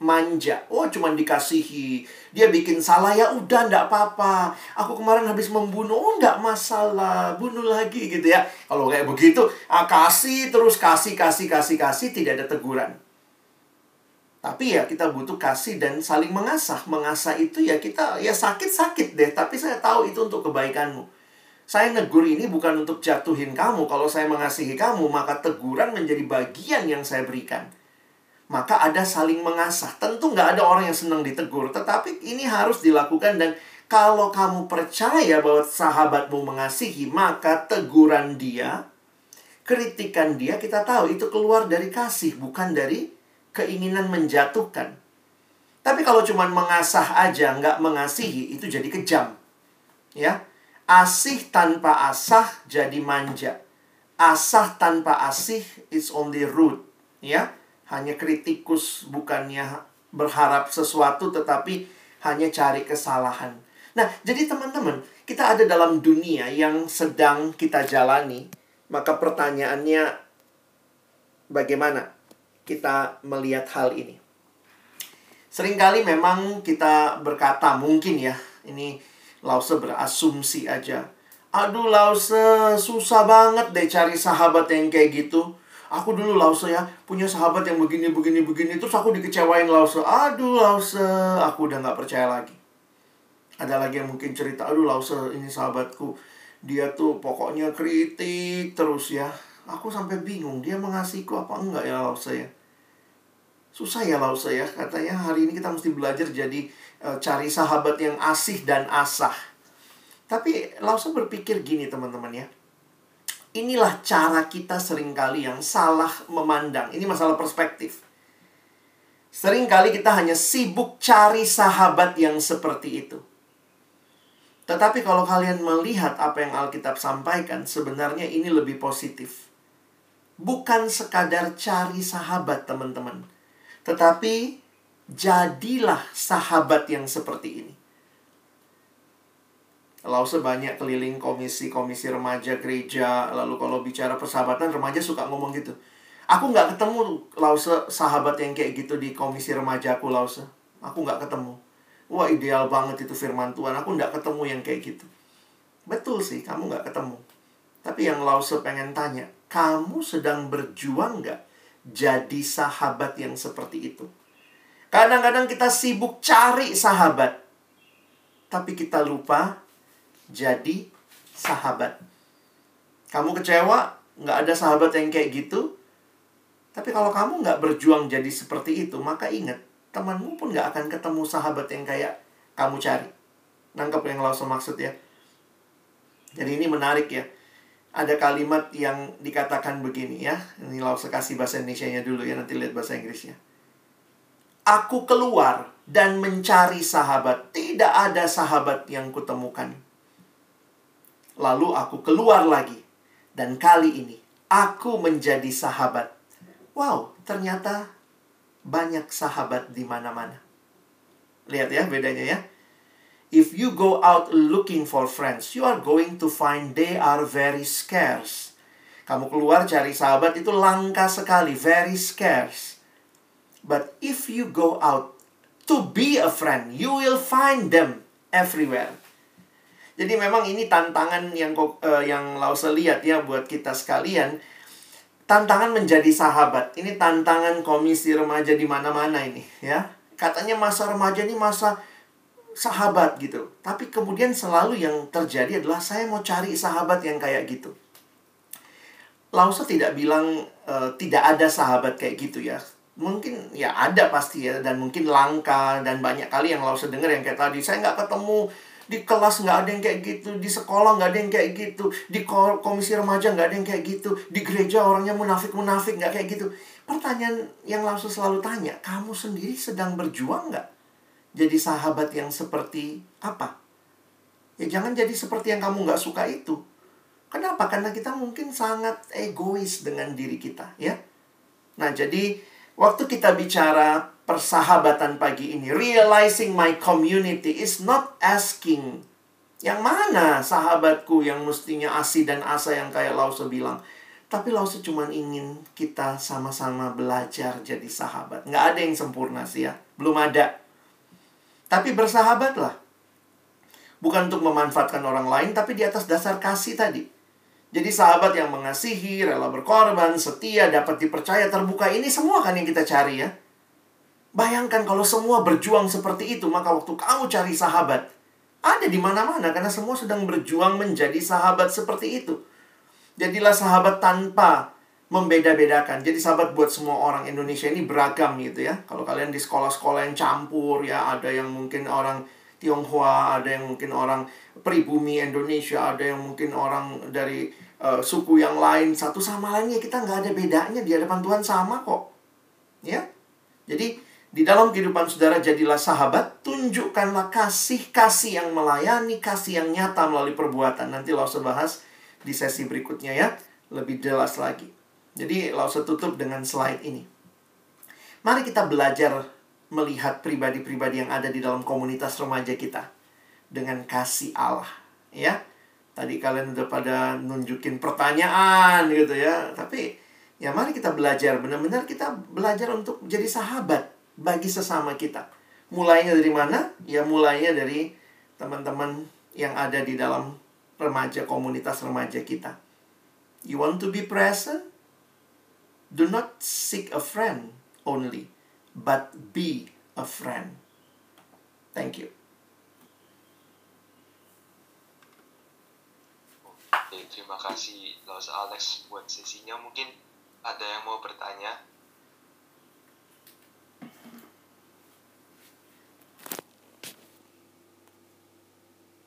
manja. Oh, cuman dikasihi. Dia bikin salah ya udah ndak apa-apa. Aku kemarin habis membunuh, oh ndak masalah, bunuh lagi gitu ya. Kalau kayak begitu, ah, kasih terus kasih kasih kasih kasih tidak ada teguran. Tapi ya kita butuh kasih dan saling mengasah. Mengasah itu ya kita ya sakit-sakit deh, tapi saya tahu itu untuk kebaikanmu. Saya negur ini bukan untuk jatuhin kamu. Kalau saya mengasihi kamu, maka teguran menjadi bagian yang saya berikan maka ada saling mengasah. Tentu nggak ada orang yang senang ditegur, tetapi ini harus dilakukan dan kalau kamu percaya bahwa sahabatmu mengasihi, maka teguran dia, kritikan dia, kita tahu itu keluar dari kasih, bukan dari keinginan menjatuhkan. Tapi kalau cuma mengasah aja, nggak mengasihi, itu jadi kejam. Ya, asih tanpa asah jadi manja. Asah tanpa asih is only rude. Ya, hanya kritikus, bukannya berharap sesuatu, tetapi hanya cari kesalahan. Nah, jadi teman-teman, kita ada dalam dunia yang sedang kita jalani, maka pertanyaannya, bagaimana kita melihat hal ini? Seringkali memang kita berkata, mungkin ya, ini Lause berasumsi aja. Aduh Lause, susah banget deh cari sahabat yang kayak gitu. Aku dulu Lause ya, punya sahabat yang begini, begini, begini. Terus aku dikecewain Lause. Aduh Lause, aku udah gak percaya lagi. Ada lagi yang mungkin cerita, aduh Lause ini sahabatku. Dia tuh pokoknya kritik terus ya. Aku sampai bingung, dia mengasihiku apa enggak ya Lause ya. Susah ya Lause ya, katanya hari ini kita mesti belajar jadi cari sahabat yang asih dan asah. Tapi Lause berpikir gini teman-teman ya Inilah cara kita sering kali yang salah memandang. Ini masalah perspektif. Seringkali kita hanya sibuk cari sahabat yang seperti itu. Tetapi kalau kalian melihat apa yang Alkitab sampaikan, sebenarnya ini lebih positif. Bukan sekadar cari sahabat, teman-teman. Tetapi jadilah sahabat yang seperti ini. Lause banyak keliling komisi-komisi remaja gereja. Lalu kalau bicara persahabatan, remaja suka ngomong gitu. Aku nggak ketemu Lause sahabat yang kayak gitu di komisi remaja aku Lause. Aku nggak ketemu. Wah ideal banget itu firman Tuhan. Aku nggak ketemu yang kayak gitu. Betul sih, kamu nggak ketemu. Tapi yang Lause pengen tanya, kamu sedang berjuang nggak jadi sahabat yang seperti itu? Kadang-kadang kita sibuk cari sahabat. Tapi kita lupa jadi sahabat. Kamu kecewa, nggak ada sahabat yang kayak gitu. Tapi kalau kamu nggak berjuang jadi seperti itu, maka ingat, temanmu pun nggak akan ketemu sahabat yang kayak kamu cari. Nangkep yang langsung maksud ya. Jadi ini menarik ya. Ada kalimat yang dikatakan begini ya. Ini langsung kasih bahasa Indonesia-nya dulu ya, nanti lihat bahasa Inggrisnya. Aku keluar dan mencari sahabat. Tidak ada sahabat yang kutemukan. Lalu aku keluar lagi. Dan kali ini aku menjadi sahabat. Wow, ternyata banyak sahabat di mana-mana. Lihat ya bedanya ya. If you go out looking for friends, you are going to find they are very scarce. Kamu keluar cari sahabat itu langka sekali, very scarce. But if you go out to be a friend, you will find them everywhere. Jadi memang ini tantangan yang uh, yang Lause lihat ya buat kita sekalian. Tantangan menjadi sahabat. Ini tantangan komisi remaja di mana-mana ini, ya. Katanya masa remaja ini masa sahabat gitu. Tapi kemudian selalu yang terjadi adalah saya mau cari sahabat yang kayak gitu. Lause tidak bilang uh, tidak ada sahabat kayak gitu ya. Mungkin ya ada pasti ya dan mungkin langka dan banyak kali yang Lause dengar yang kayak tadi saya nggak ketemu di kelas nggak ada yang kayak gitu, di sekolah nggak ada yang kayak gitu, di komisi remaja nggak ada yang kayak gitu, di gereja orangnya munafik-munafik nggak kayak gitu. Pertanyaan yang langsung selalu tanya, kamu sendiri sedang berjuang nggak? Jadi sahabat yang seperti apa? Ya jangan jadi seperti yang kamu nggak suka itu. Kenapa? Karena kita mungkin sangat egois dengan diri kita, ya. Nah, jadi waktu kita bicara persahabatan pagi ini. Realizing my community is not asking yang mana sahabatku yang mestinya asih dan asa yang kayak Lause bilang. Tapi Lause cuma ingin kita sama-sama belajar jadi sahabat. Nggak ada yang sempurna sih ya. Belum ada. Tapi bersahabatlah. Bukan untuk memanfaatkan orang lain, tapi di atas dasar kasih tadi. Jadi sahabat yang mengasihi, rela berkorban, setia, dapat dipercaya, terbuka. Ini semua kan yang kita cari ya. Bayangkan kalau semua berjuang seperti itu, maka waktu kamu cari sahabat, ada di mana-mana karena semua sedang berjuang menjadi sahabat seperti itu. Jadilah sahabat tanpa membeda-bedakan. Jadi sahabat buat semua orang Indonesia ini beragam gitu ya. Kalau kalian di sekolah-sekolah yang campur ya, ada yang mungkin orang Tionghoa, ada yang mungkin orang pribumi Indonesia, ada yang mungkin orang dari uh, suku yang lain. Satu sama lainnya kita nggak ada bedanya di hadapan Tuhan sama kok. Ya. Jadi di dalam kehidupan saudara jadilah sahabat, tunjukkanlah kasih-kasih yang melayani, kasih yang nyata melalui perbuatan. Nanti lo bahas di sesi berikutnya ya. Lebih jelas lagi. Jadi langsung tutup dengan slide ini. Mari kita belajar melihat pribadi-pribadi yang ada di dalam komunitas remaja kita. Dengan kasih Allah. Ya. Tadi kalian udah pada nunjukin pertanyaan gitu ya. Tapi ya mari kita belajar. Benar-benar kita belajar untuk jadi sahabat bagi sesama kita. Mulainya dari mana? Ya mulainya dari teman-teman yang ada di dalam remaja, komunitas remaja kita. You want to be present? Do not seek a friend only, but be a friend. Thank you. Oke, terima kasih Los Alex buat sesinya. Mungkin ada yang mau bertanya?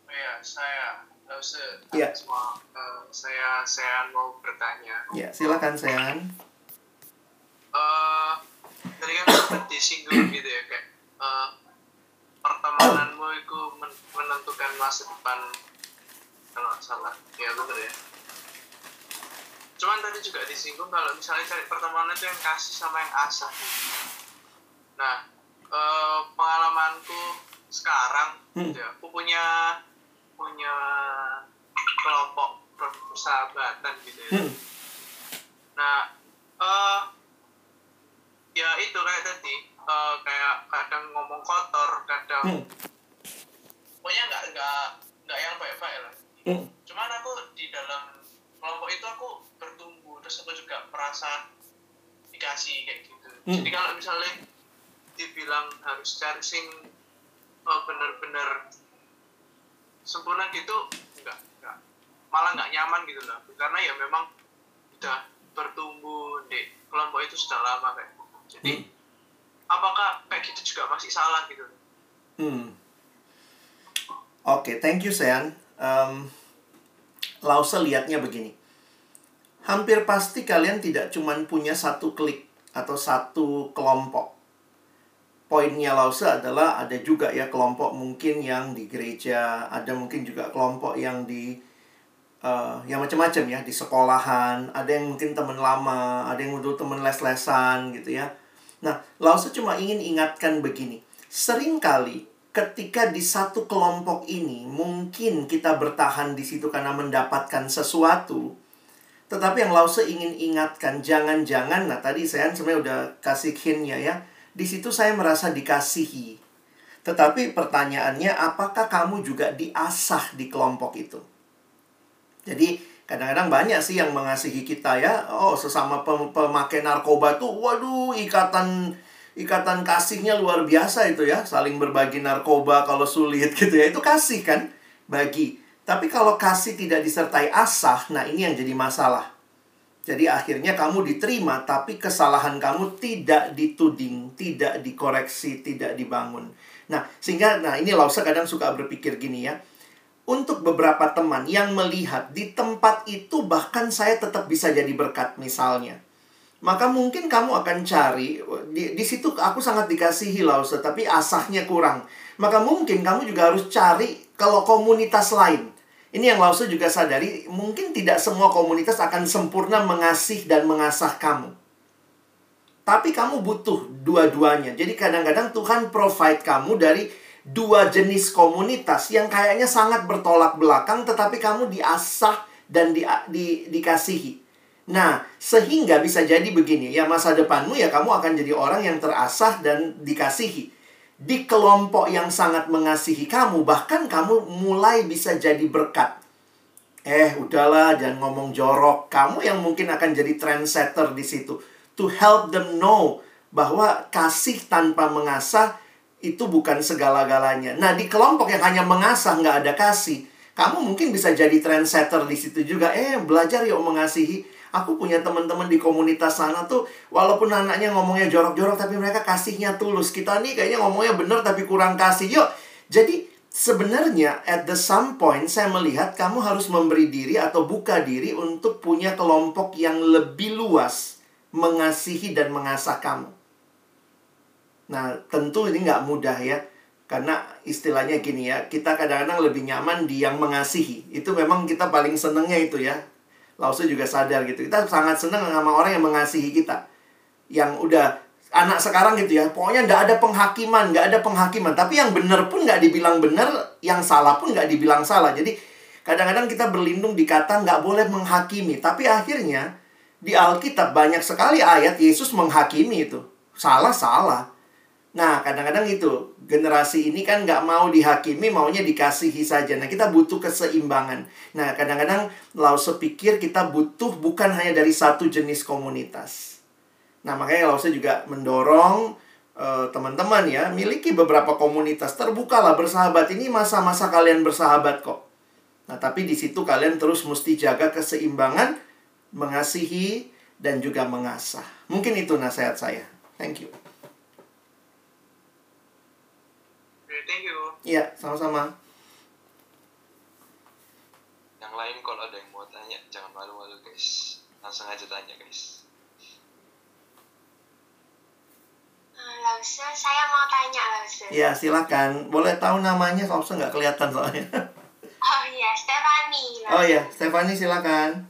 Oh ya, saya Lause, Iya. semua eh, saya saya mau bertanya. Ya, silakan Sean. Eh, tadi kan sempat disinggung gitu ya kayak eh, pertemananmu itu men- menentukan masa depan kalau nggak salah. Ya bener ya. Cuman tadi juga disinggung kalau misalnya cari pertemanan itu yang kasih sama yang asah. Nah eh, pengalamanku sekarang Hmm. gitu ya, aku punya punya kelompok persahabatan gitu ya. Hmm. Nah, eh ya itu kayak tadi, eh, kayak kadang ngomong kotor, kadang Hmm. pokoknya nggak nggak nggak yang baik-baik lah. Hmm. Cuman aku di dalam kelompok itu aku bertumbuh, terus aku juga merasa dikasih kayak gitu. Hmm. Jadi kalau misalnya dibilang harus cari sing oh, bener-bener sempurna gitu, enggak, enggak. Malah nggak nyaman gitu lah. Karena ya memang udah bertumbuh di kelompok itu sudah lama kayak gitu. Jadi Hmm. Apakah kayak gitu juga masih salah gitu? Hmm. Oke, thank you Sean. Um, Lause lihatnya begini. Hampir pasti kalian tidak cuma punya satu klik atau satu kelompok. Poinnya Lause adalah ada juga ya kelompok mungkin yang di gereja, ada mungkin juga kelompok yang di eh, yang macam-macam ya di sekolahan, ada yang mungkin teman lama, ada yang dulu teman les-lesan gitu ya. Nah, Lause cuma ingin ingatkan begini. Seringkali ketika di satu kelompok ini mungkin kita bertahan di situ karena mendapatkan sesuatu. Tetapi yang Lause ingin ingatkan jangan-jangan nah tadi saya sebenarnya udah kasih hintnya ya. Di situ saya merasa dikasihi. Tetapi pertanyaannya apakah kamu juga diasah di kelompok itu? Jadi kadang-kadang banyak sih yang mengasihi kita ya. Oh, sesama pem- pemakai narkoba tuh waduh ikatan ikatan kasihnya luar biasa itu ya. Saling berbagi narkoba kalau sulit gitu ya. Itu kasih kan bagi. Tapi kalau kasih tidak disertai asah, nah ini yang jadi masalah. Jadi akhirnya kamu diterima tapi kesalahan kamu tidak dituding, tidak dikoreksi, tidak dibangun. Nah, sehingga nah ini Lause kadang suka berpikir gini ya untuk beberapa teman yang melihat di tempat itu bahkan saya tetap bisa jadi berkat misalnya. Maka mungkin kamu akan cari di, di situ aku sangat dikasihi Lause tapi asahnya kurang. Maka mungkin kamu juga harus cari kalau komunitas lain. Ini yang Lause juga sadari, mungkin tidak semua komunitas akan sempurna mengasih dan mengasah kamu. Tapi kamu butuh dua-duanya. Jadi kadang-kadang Tuhan provide kamu dari dua jenis komunitas yang kayaknya sangat bertolak belakang tetapi kamu diasah dan di, di, dikasihi. Nah, sehingga bisa jadi begini, ya masa depanmu ya kamu akan jadi orang yang terasah dan dikasihi. Di kelompok yang sangat mengasihi kamu, bahkan kamu mulai bisa jadi berkat. Eh, udahlah, jangan ngomong jorok. Kamu yang mungkin akan jadi trendsetter di situ. To help them know bahwa kasih tanpa mengasah itu bukan segala-galanya. Nah, di kelompok yang hanya mengasah, nggak ada kasih. Kamu mungkin bisa jadi trendsetter di situ juga. Eh, belajar yuk mengasihi Aku punya teman-teman di komunitas sana tuh walaupun anaknya ngomongnya jorok-jorok tapi mereka kasihnya tulus. Kita nih kayaknya ngomongnya bener tapi kurang kasih. Yuk. Jadi sebenarnya at the some point saya melihat kamu harus memberi diri atau buka diri untuk punya kelompok yang lebih luas mengasihi dan mengasah kamu. Nah, tentu ini nggak mudah ya. Karena istilahnya gini ya, kita kadang-kadang lebih nyaman di yang mengasihi. Itu memang kita paling senengnya itu ya. Lause juga sadar gitu. Kita sangat senang sama orang yang mengasihi kita. Yang udah anak sekarang gitu ya. Pokoknya nggak ada penghakiman, nggak ada penghakiman. Tapi yang benar pun nggak dibilang benar, yang salah pun nggak dibilang salah. Jadi kadang-kadang kita berlindung di kata nggak boleh menghakimi. Tapi akhirnya di Alkitab banyak sekali ayat Yesus menghakimi itu. Salah, salah. Nah, kadang-kadang itu generasi ini kan nggak mau dihakimi, maunya dikasihi saja. Nah, kita butuh keseimbangan. Nah, kadang-kadang Lause pikir kita butuh bukan hanya dari satu jenis komunitas. Nah, makanya Lause juga mendorong uh, teman-teman ya, miliki beberapa komunitas. Terbukalah bersahabat. Ini masa-masa kalian bersahabat kok. Nah, tapi di situ kalian terus mesti jaga keseimbangan, mengasihi, dan juga mengasah. Mungkin itu nasihat saya. Thank you. Thank you. Iya, sama-sama. Yang lain kalau ada yang mau tanya, jangan malu-malu guys. Langsung aja tanya guys. Eh, Lause, saya mau tanya Lause. Iya, silakan. Boleh tahu namanya, Lause nggak kelihatan soalnya. Oh iya, Stefani. Oh iya, Stefani silakan.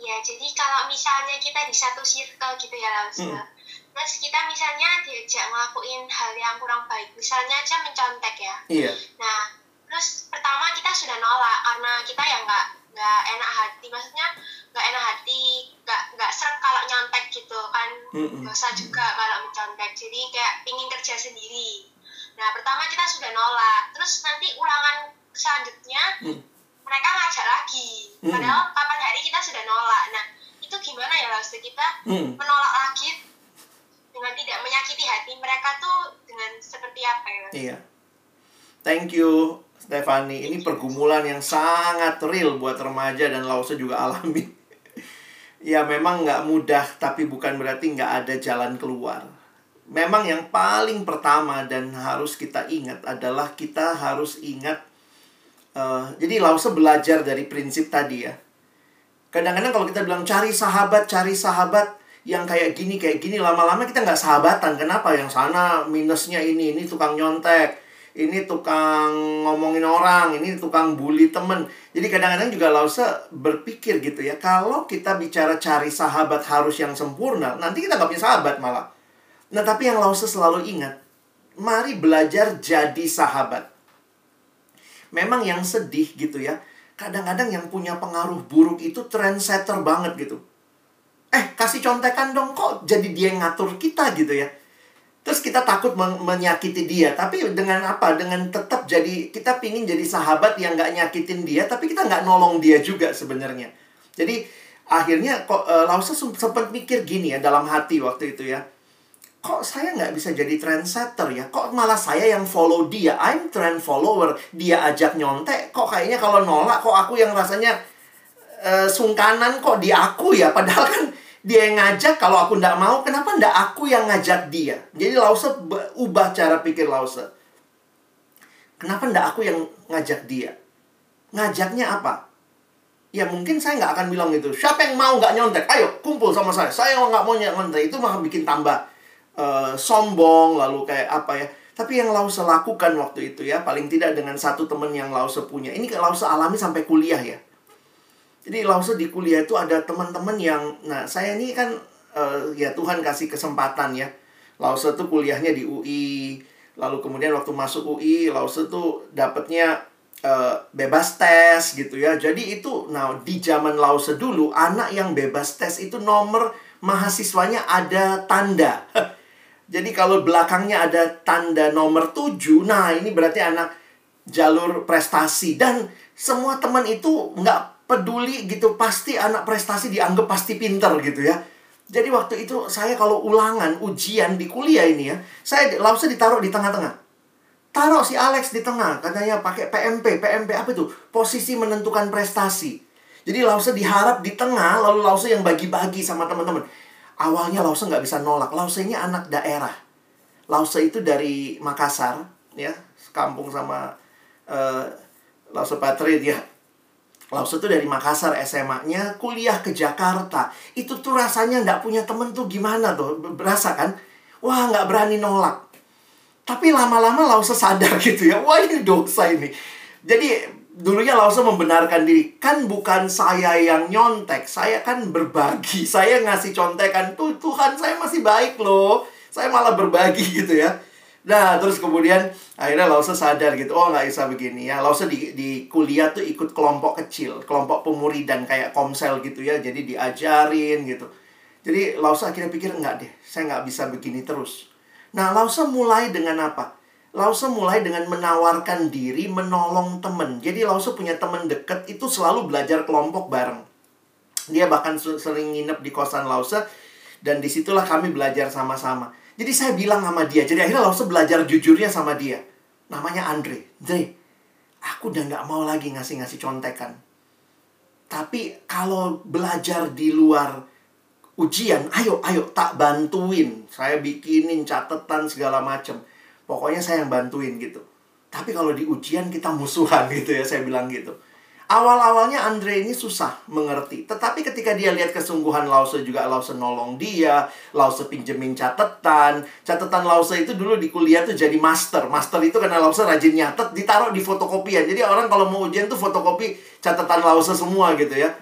Ya, jadi kalau misalnya kita di satu circle gitu ya Lause. Hmm terus kita misalnya diajak ngelakuin hal yang kurang baik misalnya aja mencontek ya. Iya. Nah terus pertama kita sudah nolak karena kita ya nggak nggak enak hati. Maksudnya nggak enak hati nggak nggak serem kalau nyontek gitu kan. Mm dosa juga kalau mencontek. Jadi kayak pingin kerja sendiri. Nah pertama kita sudah nolak. Terus nanti ulangan selanjutnya mm. mereka ngajak lagi. Padahal kapan hari kita sudah nolak. Nah itu gimana ya Lalu kita mm. menolak lagi dengan tidak menyakiti hati mereka tuh dengan seperti apa ya Iya. Thank you Stefani. Ini pergumulan yang sangat real buat remaja dan Lause juga alami. ya memang nggak mudah, tapi bukan berarti nggak ada jalan keluar. Memang yang paling pertama dan harus kita ingat adalah kita harus ingat. Uh, jadi Lause belajar dari prinsip tadi ya. Kadang-kadang kalau kita bilang cari sahabat, cari sahabat, yang kayak gini kayak gini. Lama-lama kita nggak sahabatan. Kenapa? Yang sana minusnya ini ini tukang nyontek ini tukang ngomongin orang ini tukang bully temen. Jadi kadang-kadang juga Lause berpikir gitu ya kalau kita bicara cari sahabat harus yang sempurna nanti kita nggak punya sahabat malah. Nah tapi yang Lause selalu ingat mari belajar jadi sahabat. Memang yang sedih gitu ya kadang-kadang yang punya pengaruh buruk itu trendsetter banget gitu eh kasih contekan dong kok jadi dia yang ngatur kita gitu ya? Terus kita takut men menyakiti dia tapi dengan apa? Dengan tetap jadi kita pingin jadi sahabat yang nggak nyakitin dia tapi kita nggak nolong dia juga sebenarnya. Jadi akhirnya kok uh, Lausa sempat mikir gini ya dalam hati waktu itu ya. Kok saya nggak bisa jadi trendsetter ya? Kok malah saya yang follow dia? I'm trend follower. Dia ajak nyontek. Kok kayaknya kalau nolak kok aku yang rasanya uh, sungkanan kok di aku ya padahal kan dia yang ngajak, kalau aku ndak mau, kenapa ndak aku yang ngajak dia? Jadi Lause ubah cara pikir Lause. Kenapa ndak aku yang ngajak dia? Ngajaknya apa? Ya mungkin saya nggak akan bilang gitu. Siapa yang mau nggak nyontek? Ayo kumpul sama saya. Saya nggak mau nyontek. Itu malah bikin tambah uh, sombong, lalu kayak apa ya. Tapi yang Lause lakukan waktu itu ya, paling tidak dengan satu temen yang Lause punya. Ini Lause alami sampai kuliah ya jadi langsung di kuliah itu ada teman-teman yang, nah saya ini kan uh, ya Tuhan kasih kesempatan ya. Lause tuh kuliahnya di UI, lalu kemudian waktu masuk UI, Lause tuh dapetnya uh, bebas tes gitu ya. Jadi itu nah di zaman Lause dulu anak yang bebas tes itu nomor mahasiswanya ada tanda. Jadi kalau belakangnya ada tanda nomor 7, nah ini berarti anak jalur prestasi dan semua teman itu nggak peduli gitu pasti anak prestasi dianggap pasti pinter gitu ya. Jadi waktu itu saya kalau ulangan ujian di kuliah ini ya, saya langsung ditaruh di tengah-tengah. Taruh si Alex di tengah, katanya pakai PMP, PMP apa itu? Posisi menentukan prestasi. Jadi Lause diharap di tengah, lalu Lause yang bagi-bagi sama teman-teman. Awalnya Lause nggak bisa nolak. Lause ini anak daerah. Lause itu dari Makassar, ya, kampung sama uh, Lause Patri ya. Lause itu dari Makassar SMA-nya, kuliah ke Jakarta. Itu tuh rasanya nggak punya temen tuh gimana tuh, berasa kan? Wah nggak berani nolak. Tapi lama-lama Lause sadar gitu ya, wah ini dosa ini. Jadi dulunya Lause membenarkan diri, kan bukan saya yang nyontek, saya kan berbagi, saya ngasih contekan tuh Tuhan saya masih baik loh, saya malah berbagi gitu ya. Nah, terus kemudian akhirnya Lause sadar gitu, oh nggak bisa begini ya. Lause di, di kuliah tuh ikut kelompok kecil, kelompok pemuridan kayak komsel gitu ya, jadi diajarin gitu. Jadi Lause akhirnya pikir, enggak deh, saya nggak bisa begini terus. Nah, Lause mulai dengan apa? Lause mulai dengan menawarkan diri, menolong temen. Jadi Lause punya temen deket itu selalu belajar kelompok bareng. Dia bahkan sering nginep di kosan Lause dan di situlah kami belajar sama-sama. Jadi saya bilang sama dia, jadi akhirnya Lause belajar jujurnya sama dia. Namanya Andre. Andre, aku udah nggak mau lagi ngasih-ngasih contekan. Tapi kalau belajar di luar ujian, ayo, ayo, tak bantuin. Saya bikinin catatan segala macam. Pokoknya saya yang bantuin gitu. Tapi kalau di ujian kita musuhan gitu ya, saya bilang gitu. Awal-awalnya Andre ini susah mengerti. Tetapi ketika dia lihat kesungguhan Lause juga Lause nolong dia, Lause pinjemin catatan. Catatan Lause itu dulu di kuliah tuh jadi master. Master itu karena Lause rajin nyatet, ditaruh di fotokopian. Jadi orang kalau mau ujian tuh fotokopi catatan Lause semua gitu ya.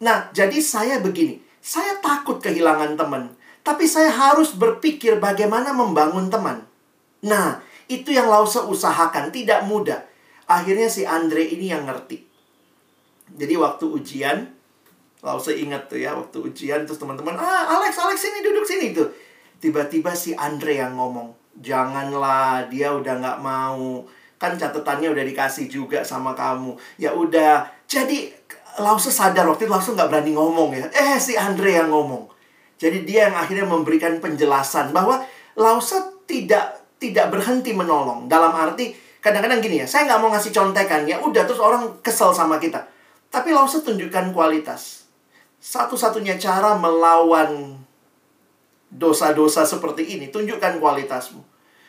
Nah, jadi saya begini. Saya takut kehilangan teman. Tapi saya harus berpikir bagaimana membangun teman. Nah, itu yang Lause usahakan. Tidak mudah. Akhirnya si Andre ini yang ngerti. Jadi waktu ujian, Lause ingat tuh ya, waktu ujian terus teman-teman, ah Alex, Alex sini duduk sini tuh. Tiba-tiba si Andre yang ngomong, janganlah dia udah nggak mau. Kan catatannya udah dikasih juga sama kamu. Ya udah, jadi Lause sadar waktu itu Lause nggak berani ngomong ya. Eh si Andre yang ngomong. Jadi dia yang akhirnya memberikan penjelasan bahwa Lause tidak tidak berhenti menolong. Dalam arti kadang-kadang gini ya, saya nggak mau ngasih contekan ya. Udah terus orang kesel sama kita. Tapi Lause tunjukkan kualitas. Satu-satunya cara melawan dosa-dosa seperti ini, tunjukkan kualitasmu.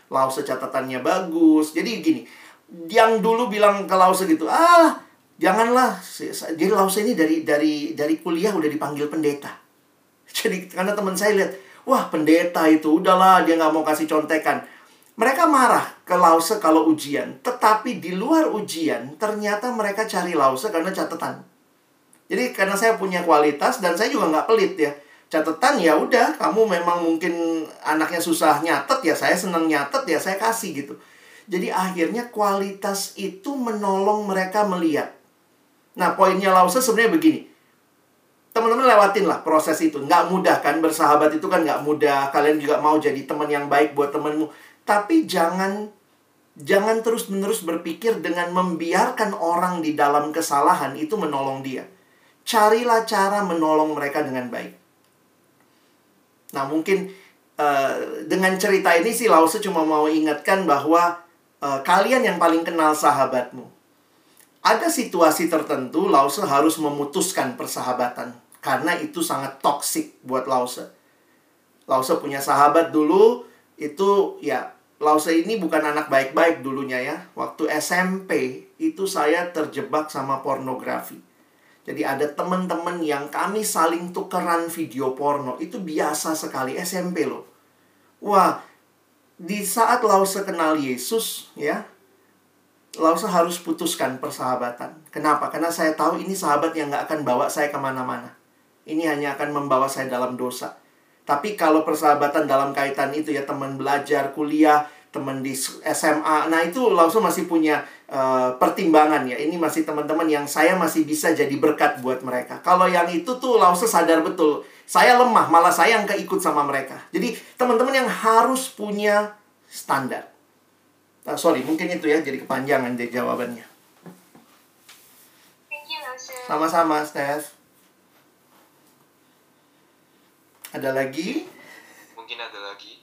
Lause catatannya bagus. Jadi gini, yang dulu bilang ke Lause gitu, ah janganlah. Jadi Lause ini dari dari dari kuliah udah dipanggil pendeta. Jadi karena teman saya lihat, wah pendeta itu udahlah dia nggak mau kasih contekan. Mereka marah ke Lause kalau ujian, tetapi di luar ujian ternyata mereka cari Lause karena catatan. Jadi karena saya punya kualitas dan saya juga nggak pelit ya. Catatan ya udah, kamu memang mungkin anaknya susah nyatet ya, saya senang nyatet ya saya kasih gitu. Jadi akhirnya kualitas itu menolong mereka melihat. Nah poinnya Lause sebenarnya begini. Teman-teman lewatin lah proses itu. Nggak mudah kan bersahabat itu kan nggak mudah. Kalian juga mau jadi teman yang baik buat temanmu tapi jangan jangan terus-menerus berpikir dengan membiarkan orang di dalam kesalahan itu menolong dia. Carilah cara menolong mereka dengan baik. Nah, mungkin uh, dengan cerita ini sih Lause cuma mau ingatkan bahwa uh, kalian yang paling kenal sahabatmu. Ada situasi tertentu Lause harus memutuskan persahabatan karena itu sangat toksik buat Lause. Lause punya sahabat dulu itu ya Lause ini bukan anak baik-baik dulunya ya. Waktu SMP itu saya terjebak sama pornografi. Jadi ada teman-teman yang kami saling tukeran video porno. Itu biasa sekali SMP loh. Wah, di saat Lause kenal Yesus ya, Lause harus putuskan persahabatan. Kenapa? Karena saya tahu ini sahabat yang gak akan bawa saya ke mana-mana. Ini hanya akan membawa saya dalam dosa. Tapi kalau persahabatan dalam kaitan itu ya teman belajar, kuliah, teman di SMA. Nah, itu langsung masih punya uh, pertimbangan ya. Ini masih teman-teman yang saya masih bisa jadi berkat buat mereka. Kalau yang itu tuh langsung sadar betul. Saya lemah, malah saya yang keikut sama mereka. Jadi, teman-teman yang harus punya standar. Nah, sorry, mungkin itu ya jadi kepanjangan deh jawabannya. Sama-sama, Steph. Ada lagi? Mungkin ada lagi